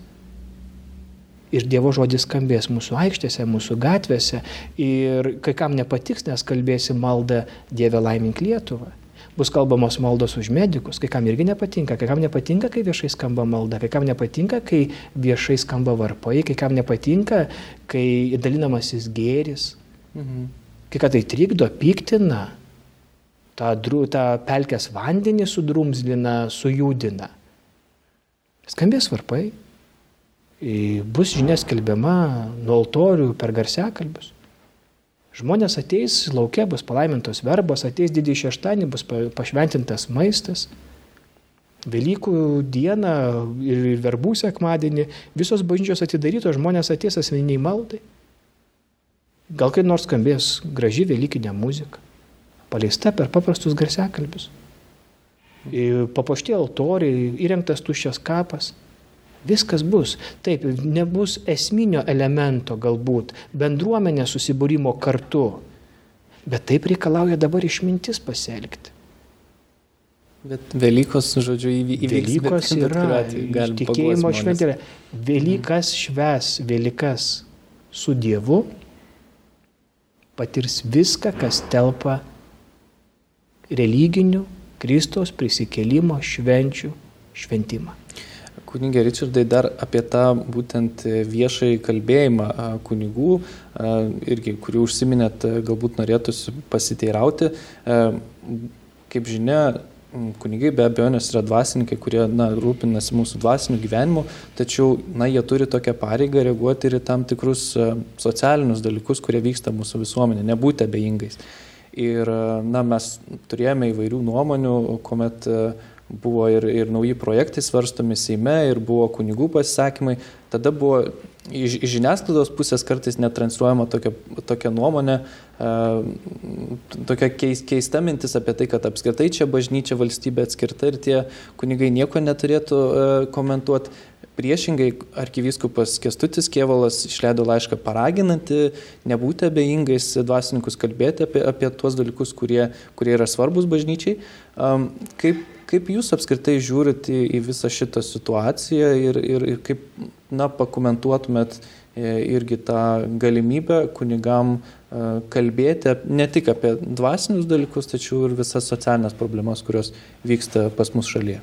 Ir Dievo žodis skambės mūsų aikštėse, mūsų gatvėse. Ir kai kam nepatiks, nes kalbėsim maldą Dieve laimink Lietuvą. Bus kalbamos maldos už medikus, kai kam irgi nepatinka, kai kam nepatinka, kai viešai skamba malda, kai kam nepatinka, kai viešai skamba varpai, kai kam nepatinka, kai dalinamasis gėris. Mhm. Kai ką tai trikdo, piktina, tą, tą pelkės vandenį sudrumzlina, sujudina. Skambės varpai, bus žinia skelbiama nuo altorių per garsiakalbius. Žmonės ateis, laukia bus palaimintos verbos, ateis didį šeštąjį, bus pašventintas maistas. Velykų dieną ir verbų sekmadienį visos bažnyčios atidarytos, žmonės ateis asmeniniai maldai. Gal kai nors skambės graži Velykinė muzika, paleista per paprastus garsiakalbius papuošti altoriai, įrengtas tuščias kapas. Viskas bus. Taip, nebus esminio elemento galbūt, bendruomenė susibūrimo kartu. Bet taip reikalauja dabar išmintis pasielgti. Bet Velykos, žodžiu, įvyks. Velykos yra tikėjimo šventė. Velykas šves, Velykas su Dievu patirs viską, kas telpa religinių, Kristaus prisikėlimo švenčių šventimą. Kunigė Richardai, dar apie tą būtent viešai kalbėjimą kunigų, irgi, kurį užsiminėt, galbūt norėtųsi pasiteirauti. Kaip žinia, kunigai be abejonės yra dvasininkai, kurie na, rūpinasi mūsų dvasiniu gyvenimu, tačiau na, jie turi tokią pareigą reaguoti ir į tam tikrus socialinius dalykus, kurie vyksta mūsų visuomenė, nebūti abejingais. Ir na, mes turėjome įvairių nuomonių, kuomet e, buvo ir, ir nauji projektai svarstomi Seime, ir buvo kunigų pasisakymai. Tada buvo iš, iš žiniasklaidos pusės kartais netransliuojama tokia, tokia nuomonė, e, tokia keis, keista mintis apie tai, kad apskritai čia bažnyčia valstybė atskirta ir tie kunigai nieko neturėtų e, komentuoti. Priešingai, arkivyskupas Kestutis Kievalas išleido laišką paraginantį nebūti abejingais dvasininkus kalbėti apie, apie tuos dalykus, kurie, kurie yra svarbus bažnyčiai. Kaip, kaip jūs apskritai žiūrite į, į visą šitą situaciją ir, ir, ir kaip na, pakomentuotumėt e, irgi tą galimybę kunigam e, kalbėti ne tik apie dvasinius dalykus, tačiau ir visas socialinės problemas, kurios vyksta pas mus šalyje.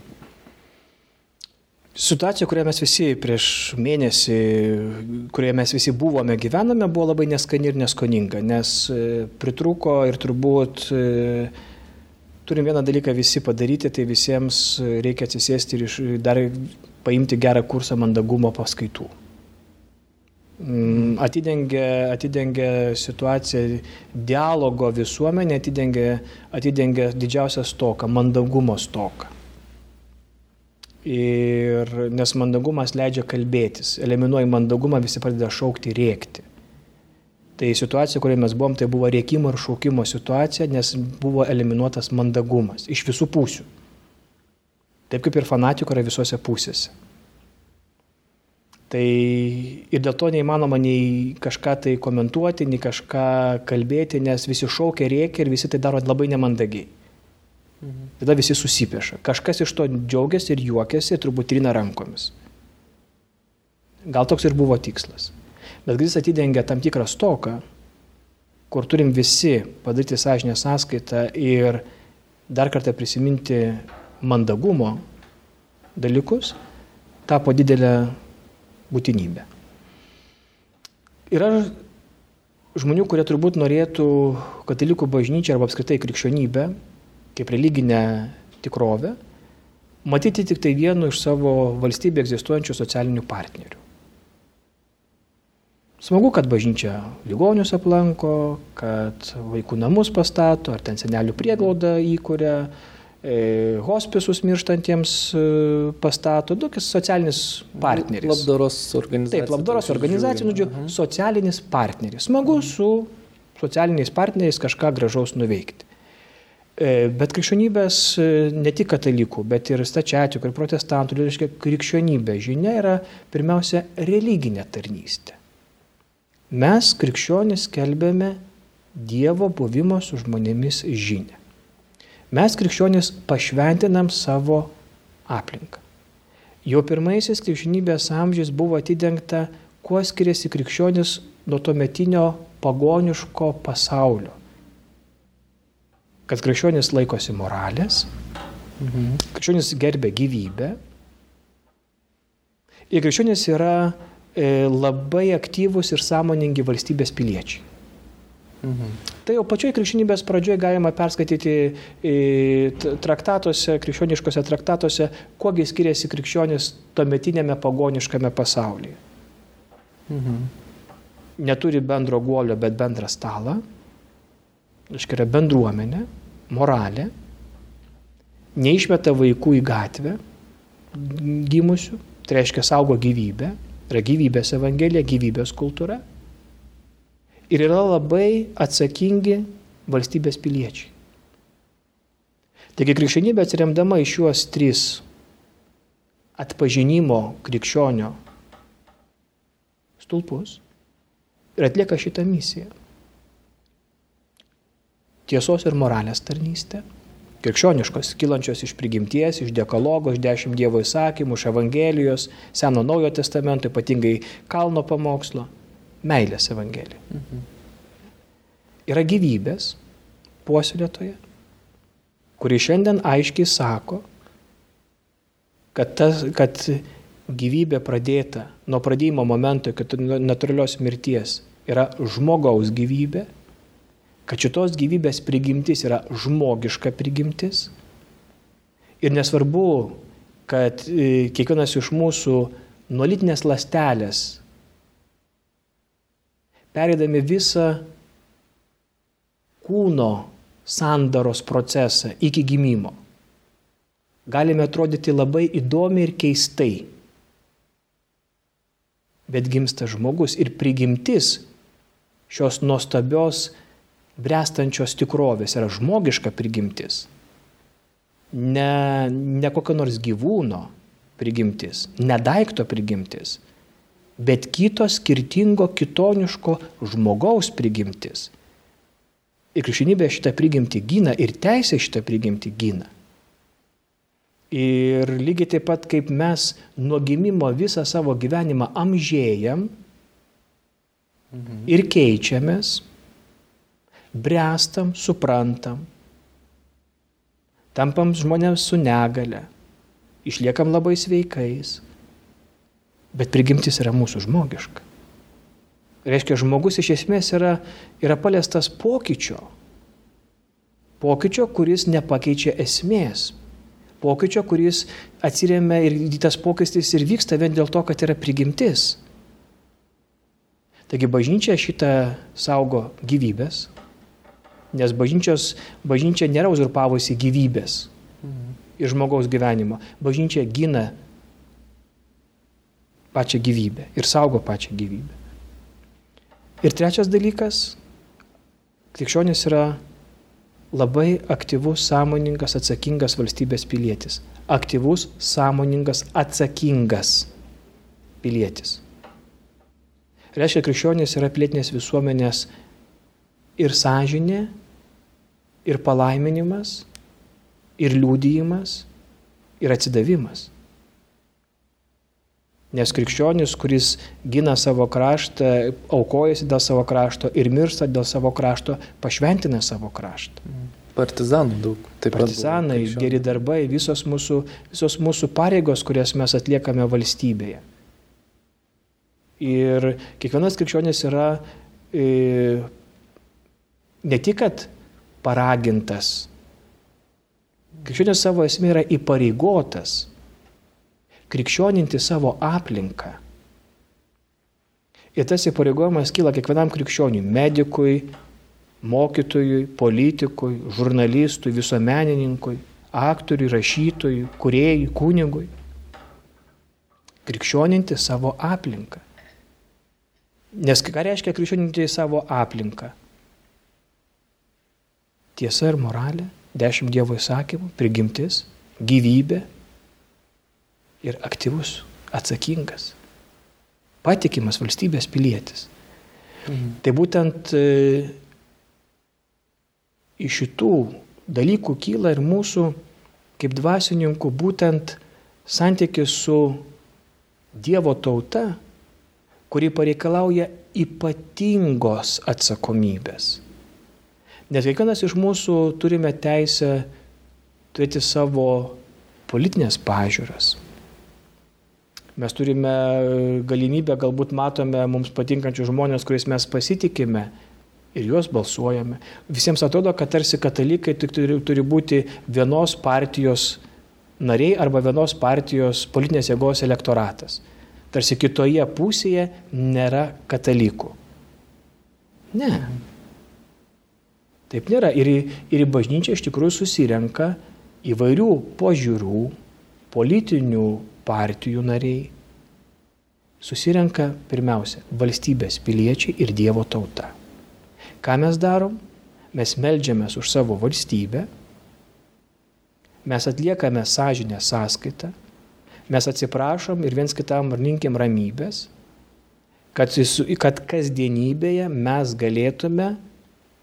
Situacija, kurioje mes visi prieš mėnesį, kurioje mes visi buvome, gyvename, buvo labai neskani ir neskoninga, nes e, pritruko ir turbūt e, turim vieną dalyką visi padaryti, tai visiems reikia atsisėsti ir iš, dar paimti gerą kursą mandagumo paskaitų. Mm, atidengia, atidengia situaciją dialogo visuomenė, atidengia, atidengia didžiausią stoką, mandagumo stoką. Ir nes mandagumas leidžia kalbėtis. Eliminuoji mandagumą, visi pradeda šaukti, rėkti. Tai situacija, kurioje mes buvom, tai buvo rėkimo ir šaukimo situacija, nes buvo eliminuotas mandagumas iš visų pusių. Taip kaip ir fanatikų yra visose pusėse. Tai ir dėl to neįmanoma nei kažką tai komentuoti, nei kažką kalbėti, nes visi šaukia, rėkia ir visi tai daro labai nemandagiai. Mhm. Tada visi susipeša. Kažkas iš to džiaugiasi ir juokiasi ir turbūt trina rankomis. Gal toks ir buvo tikslas. Bet jis atidengia tam tikrą stoką, kur turim visi padaryti sąžinę sąskaitą ir dar kartą prisiminti mandagumo dalykus, tapo didelė būtinybė. Yra žmonių, kurie turbūt norėtų katalikų bažnyčią arba apskritai krikščionybę kaip religinę tikrovę, matyti tik tai vienu iš savo valstybė egzistuojančių socialinių partnerių. Smagu, kad bažnyčia ligonius aplanko, kad vaikų namus pastato, ar ten senelių prieglaudą įkuria e, hospisus mirštantiems e, pastato, tokias socialinis partneris. Labdaros organizacija. Taip, labdaros organizacija, nu, žodžiu, socialinis partneris. Smagu su socialiniais partneriais kažką gražaus nuveikti. E, bet krikščionybės e, ne tik katalikų, bet ir stačiatikų ir protestantų, reiškia krikščionybė žinia yra pirmiausia religinė tarnystė. Mes krikščionys kelbėme Dievo buvimo su žmonėmis žinę. Mes krikščionys pašventinam savo aplinką. Jau pirmaisiais krikščionybės amžiais buvo atidengta, kuo skiriasi krikščionis nuo to metinio pagoniško pasaulio. Kad krikščionis laikosi moralės, mhm. krikščionis gerbė gyvybę ir krikščionis yra labai aktyvūs ir sąmoningi valstybės piliečiai. Mhm. Tai jau pačioj krikščionybės pradžioje galima perskaityti traktatuose, krikščioniškose traktatuose, kuogi skiriasi krikščionis tuometinėme pagoniškame pasaulyje. Mhm neturi bendro guolio, bet bendrą stalą, iškia yra bendruomenė, moralė, neišmeta vaikų į gatvę gimusių, tai reiškia saugo gyvybę, yra gyvybės evangelija, gyvybės kultūra ir yra labai atsakingi valstybės piliečiai. Taigi krikščionybė atsiremdama į šiuos tris atpažinimo krikščionio stulpus ir atlieka šitą misiją. Tiesos ir moralės tarnystė, krikščioniškos, kilančios iš prigimties, iš dekologo, iš dešimt Dievo įsakymų, iš Evangelijos, Seno Naujo testamento, ypatingai kalno pamokslo, meilės Evangelija. Mhm. Yra gyvybės puoselėtoje, kuri šiandien aiškiai sako, kad, tas, kad gyvybė pradėta nuo pradėjimo momento iki natūralios mirties yra žmogaus gyvybė, kad šitos gyvybės prigimtis yra žmogiška prigimtis. Ir nesvarbu, kad e, kiekvienas iš mūsų nuolitinės lastelės, perėdami visą kūno sandaros procesą iki gimimo, galime atrodyti labai įdomiai ir keistai. Bet gimsta žmogus ir prigimtis šios nuostabios brestančios tikrovės yra žmogiška prigimtis. Ne, ne kokio nors gyvūno prigimtis, ne daikto prigimtis, bet kito skirtingo, kitoniško žmogaus prigimtis. Ir krikščionybė šitą prigimtį gina ir teisė šitą prigimtį gina. Ir lygiai taip pat kaip mes nuo gimimo visą savo gyvenimą amžėjam, ir keičiamės, brestam, suprantam, tampam žmonėms su negale, išliekam labai sveikais, bet prigimtis yra mūsų žmogiška. Reiškia, žmogus iš esmės yra, yra paliestas pokyčio. Pokyčio, kuris nepakeičia esmės. Pokyčio, kuris atsiriamia ir tas pokytis ir vyksta vien dėl to, kad yra prigimtis. Taigi bažnyčia šitą saugo gyvybės, nes bažnyčios, bažnyčia nėra uzurpavusi gyvybės mhm. iš žmogaus gyvenimo. Bažnyčia gina pačią gyvybę ir saugo pačią gyvybę. Ir trečias dalykas, krikščionis yra labai aktyvus, sąmoningas, atsakingas valstybės pilietis. Aktyvus, sąmoningas, atsakingas pilietis. Reiškia, krikščionys yra plėtinės visuomenės ir sąžinė, ir palaiminimas, ir liūdėjimas, ir atsidavimas. Nes krikščionis, kuris gina savo kraštą, aukojasi dėl savo krašto ir miršta dėl savo krašto, pašventina savo kraštą. Partizanų daug. Taip Partizanai, geri darbai, visos mūsų, visos mūsų pareigos, kurias mes atliekame valstybėje. Ir kiekvienas krikščionis yra e, ne tik, kad paragintas, krikščionis savo esmė yra įpareigotas krikščioninti savo aplinką. Ir tas įpareigojimas kyla kiekvienam krikščioniui - medikui, mokytojui, politikui, žurnalistui, visuomenininkui, aktoriui, rašytojui, kuriejui, kunigui. Krikščioninti savo aplinką. Nes ką reiškia krikščioninti savo aplinką? Tiesa ir moralė, dešimt Dievo įsakymų, prigimtis, gyvybė ir aktyvus, atsakingas, patikimas valstybės pilietis. Mhm. Tai būtent e, iš šitų dalykų kyla ir mūsų kaip dvasininkų būtent santykis su Dievo tauta, kuri pareikalauja ypatingos atsakomybės. Nes kiekvienas iš mūsų turime teisę turėti savo politinės pažiūras. Mes turime galimybę, galbūt matome mums patinkančius žmonės, kuriais mes pasitikime ir juos balsuojame. Visiems atrodo, kad tarsi katalikai tik turi, turi būti vienos partijos nariai arba vienos partijos politinės jėgos elektoratas. Tarsi kitoje pusėje nėra katalikų. Ne. Taip nėra. Ir į, ir į bažnyčią iš tikrųjų susirenka įvairių požiūrių, politinių partijų nariai. Susirenka pirmiausia valstybės piliečiai ir Dievo tauta. Ką mes darom? Mes melžiamės už savo valstybę, mes atliekame sąžinę sąskaitą, mes atsiprašom ir viens kitam linkim ramybės, kad, kad kasdienybėje mes galėtume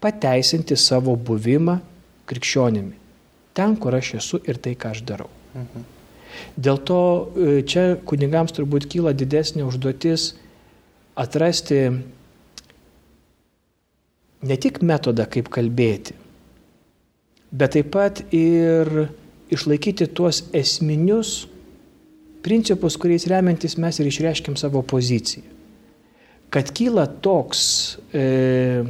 pateisinti savo buvimą krikščionimi. Ten, kur aš esu ir tai, ką aš darau. Mhm. Dėl to e, čia kunigams turbūt kyla didesnė užduotis atrasti ne tik metodą, kaip kalbėti, bet taip pat ir išlaikyti tuos esminius principus, kuriais remiantis mes ir išreiškim savo poziciją. Kad kyla toks e,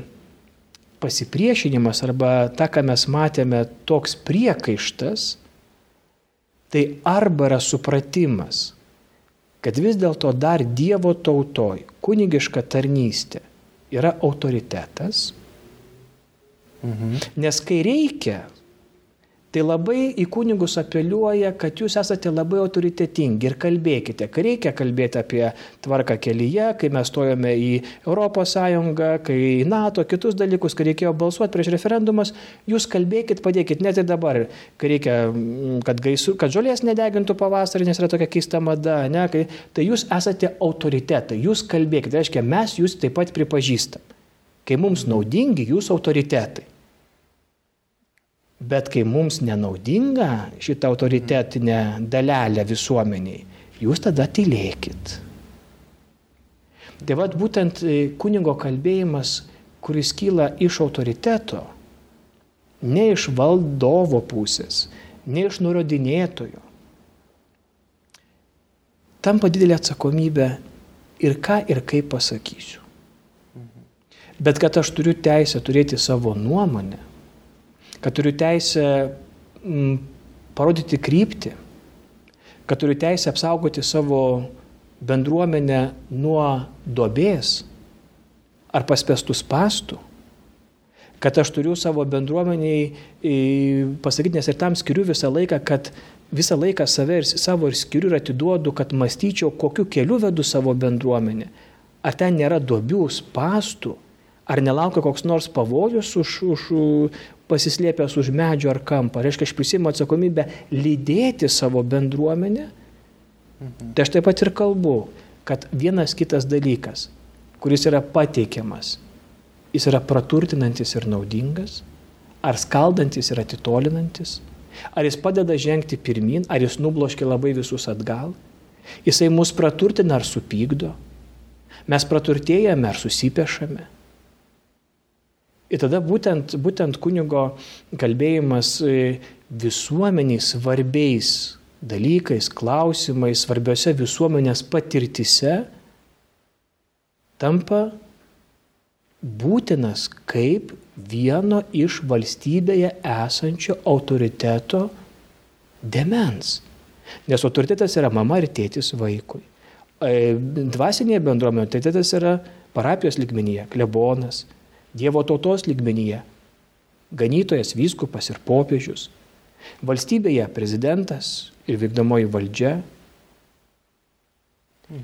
pasipriešinimas arba ta, ką mes matėme, toks priekaištas, tai arba yra supratimas, kad vis dėlto dar Dievo tautoj kunigiška tarnystė yra autoritetas, Mhm. Nes kai reikia, tai labai į kunigus apeliuoja, kad jūs esate labai autoritetingi ir kalbėkite. Kai reikia kalbėti apie tvarką kelyje, kai mes stojame į ES, kai į NATO, kitus dalykus, kai reikėjo balsuoti prieš referendumus, jūs kalbėkit, padėkit net ir dabar, kai reikia, mm, kad, gaisų, kad žolės nedegintų pavasarį, nes yra tokia keista mada, ne, kai, tai jūs esate autoritetai, jūs kalbėkite, tai reiškia, mes jūs taip pat pripažįstam kai mums naudingi jūsų autoritetai. Bet kai mums nenaudinga šitą autoritetinę dalelę visuomeniai, jūs tada tylėkit. Tai vad būtent e, kunigo kalbėjimas, kuris kyla iš autoriteto, ne iš valdovo pusės, ne iš nurodinėtojo, tampa didelė atsakomybė ir ką ir kaip pasakysiu. Bet kad aš turiu teisę turėti savo nuomonę, kad turiu teisę mm, parodyti kryptį, kad turiu teisę apsaugoti savo bendruomenę nuo dobės ar paspestų spastų, kad aš turiu savo bendruomeniai pasakyti, nes ir tam skiriu visą laiką, kad visą laiką save ir savo ir skiriu ir atiduodu, kad mąstyčiau, kokiu keliu vedu savo bendruomenę. Ar ten nėra duobių, spastų, Ar nelaukia koks nors pavojus už, už pasislėpęs už medžio ar kampo? Reiškia, aš prisimu atsakomybę lydėti savo bendruomenę. Mhm. Tai aš taip pat ir kalbu, kad vienas kitas dalykas, kuris yra pateikiamas, jis yra praturtinantis ir naudingas, ar skaldantis ir atitolinantis, ar jis padeda žengti pirmin, ar jis nubloškia labai visus atgal, jisai mus praturtina ar supykdo, mes praturtėjame ar susipešame Ir tada būtent, būtent kunigo kalbėjimas e, visuomeniai svarbiais dalykais, klausimais, svarbiose visuomenės patirtise tampa būtinas kaip vieno iš valstybėje esančio autoriteto demens. Nes autoritetas yra mama ir tėtis vaikui. E, dvasinėje bendruomenėje autoritetas yra parapijos ligmenyje, klebonas, Dievo tautos lygmenyje. Ganytojas, vyskupas ir popiežius. Valstybėje prezidentas ir vykdomoji valdžia.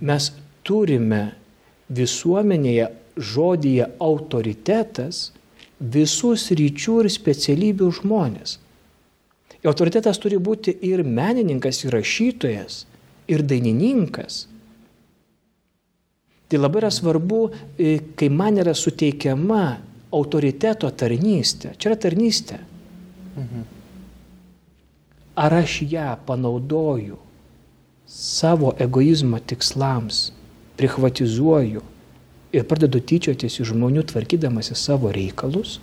Mes turime visuomenėje žodyje autoritetas visus ryčių ir specialybių žmonės. Autoritetas turi būti ir menininkas, ir rašytojas, ir dainininkas. Tai labai yra svarbu, e, kai man yra suteikiama autoriteto tarnystė. Čia yra tarnystė. Mhm. Ar aš ją panaudoju savo egoizmo tikslams, privatizuoju ir pradedu tyčiotis iš žmonių tvarkydamasi savo reikalus?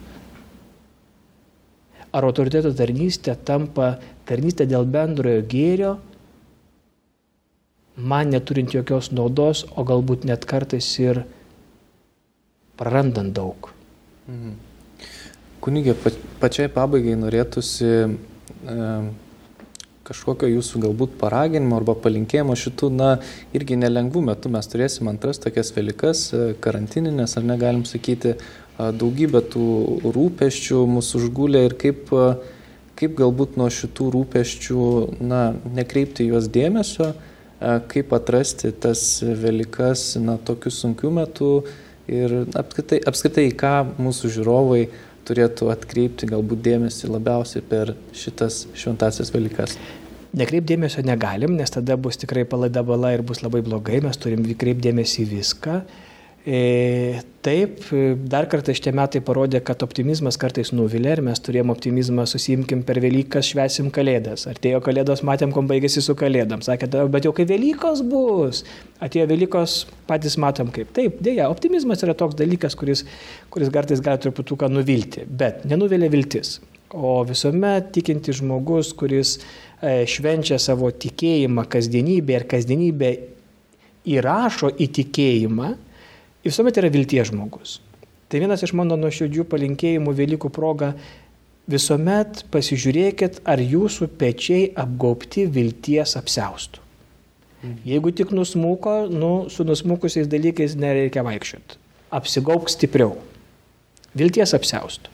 Ar autoriteto tarnystė tampa tarnystė dėl bendrojo gėrio, man neturint jokios naudos, o galbūt net kartais ir prarandant daug? Mhm. Kunigė, pačiai pabaigai norėtųsi e, kažkokio jūsų galbūt paraginimo arba palinkėjimo šitų, na, irgi nelengvų metų mes turėsim antras tokias Velykas, e, karantininės, ar negalim sakyti, daugybę tų rūpeščių mūsų užgulė ir kaip, kaip galbūt nuo šitų rūpeščių, na, nekreipti juos dėmesio, kaip atrasti tas Velykas, na, tokiu sunkiu metu ir apskritai, apskritai ką mūsų žiūrovai turėtų atkreipti galbūt dėmesį labiausiai per šitas šventasias Velykas? Nekreipdėmėsio negalim, nes tada bus tikrai palaida bala ir bus labai blogai, mes turim kreipdėmėsi į viską. E, taip, dar kartą šitie metai parodė, kad optimizmas kartais nuvilia ir mes turėjom optimizmą, susimkim per Velykas, švesim Kalėdas. Artėjo Kalėdos, matėm, kom baigėsi su Kalėdam. Sakė, bet jau kai Velykos bus, atėjo Velykos, patys matom kaip. Taip, dėja, optimizmas yra toks dalykas, kuris, kuris kartais gali truputuką nuvilti, bet nenuvilia viltis. O visuomet tikinti žmogus, kuris e, švenčia savo tikėjimą kasdienybę ir kasdienybę įrašo į tikėjimą, visuomet yra vilties žmogus. Tai vienas iš mano nuoširdžių palinkėjimų Velykų proga - visuomet pasižiūrėkit, ar jūsų pečiai apgaubti vilties apseustų. Mhm. Jeigu tik nusmuko, nu, su nusmukusiais dalykais nereikia vaikščioti. Apsigauk stipriau. Vilties apseustų.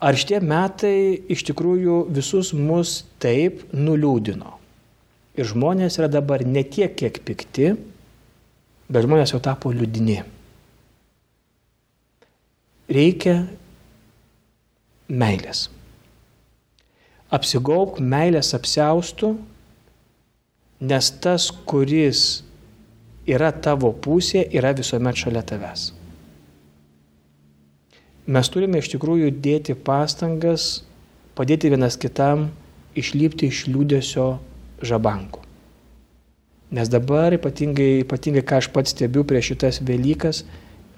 Ar šitie metai iš tikrųjų visus mus taip nuliūdino? Ir žmonės yra dabar ne tiek, kiek pikti, bet žmonės jau tapo liūdini. Reikia meilės. Apsigauk meilės apseustų, nes tas, kuris yra tavo pusė, yra visuomet šalia tavęs. Mes turime iš tikrųjų dėti pastangas, padėti vienas kitam išlypti iš liūdėsio žabankų. Nes dabar ypatingai, ypatingai ką aš pats stebiu prieš šitas Velykas,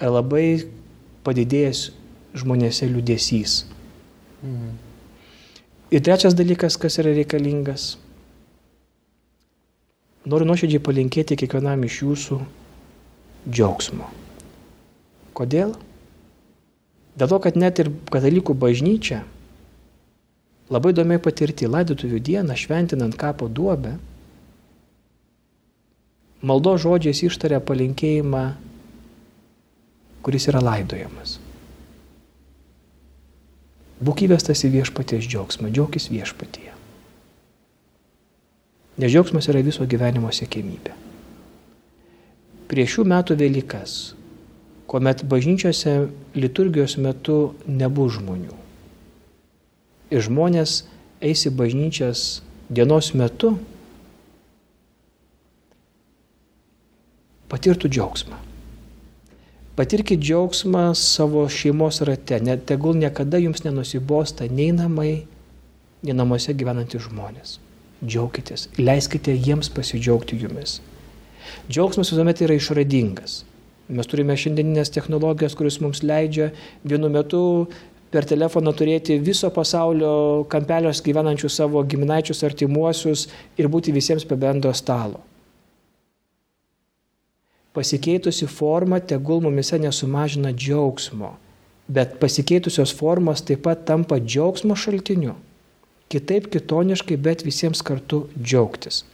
labai padidėjęs žmonėse liūdėsys. Mhm. Ir trečias dalykas, kas yra reikalingas. Noriu nuoširdžiai palinkėti kiekvienam iš jūsų džiaugsmo. Kodėl? Dėl to, kad net ir katalikų bažnyčia labai įdomiai patirti laidotuvių dieną, šventinant kapo duobę, maldo žodžiais ištaria palinkėjimą, kuris yra laidojamas. Būk įvestas į viešpaties džiaugsmą, džiaugis viešpatyje. Nes džiaugsmas yra viso gyvenimo siekėmybė. Prieš šių metų Velykas, kuomet bažnyčiose liturgijos metu nebus žmonių. Ir žmonės eisi bažnyčias dienos metu, patirtų džiaugsmą. Patirkite džiaugsmą savo šeimos rate, net tegul niekada jums nenusibosta nei namai, nei namuose gyvenantys žmonės. Džiaukitės, leiskite jiems pasidžiaugti jumis. Džiaugsmas visuomet yra išradingas. Mes turime šiandieninės technologijas, kuris mums leidžia vienu metu per telefoną turėti viso pasaulio kampelios gyvenančių savo giminaičius artimuosius ir būti visiems prie bendro stalo pasikeitusi forma tegul mumise nesumažina džiaugsmo, bet pasikeitusios formos taip pat tampa džiaugsmo šaltiniu. Kitaip kitoniškai, bet visiems kartu džiaugtis.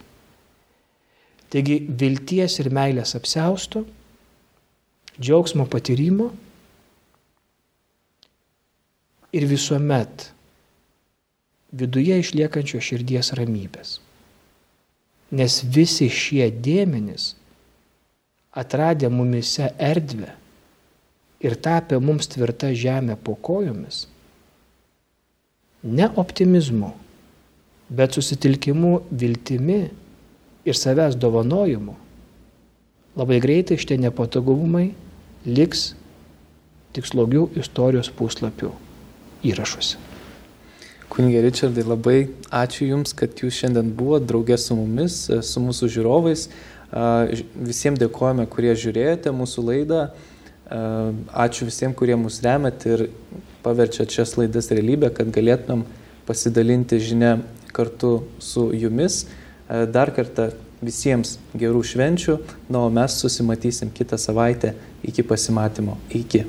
Taigi vilties ir meilės apsausto, džiaugsmo patyrimo ir visuomet viduje išliekančio širdies ramybės. Nes visi šie dėmenys atradę mumise erdvę ir tapę mums tvirta žemė po kojomis, ne optimizmu, bet susitelkimu viltimi ir savęs dovanojimu, labai greitai šitie nepatogumai liks tik slogių istorijos puslapių įrašuose. Kunigė Richardai, labai ačiū Jums, kad Jūs šiandien buvote draugė su mumis, su mūsų žiūrovais. Visiems dėkojame, kurie žiūrėjote mūsų laidą. Ačiū visiems, kurie mus remet ir paverčiat šias laidas realybę, kad galėtumėm pasidalinti žinę kartu su Jumis. Dar kartą visiems gerų švenčių, na, o mes susimatysim kitą savaitę iki pasimatymo. Iki.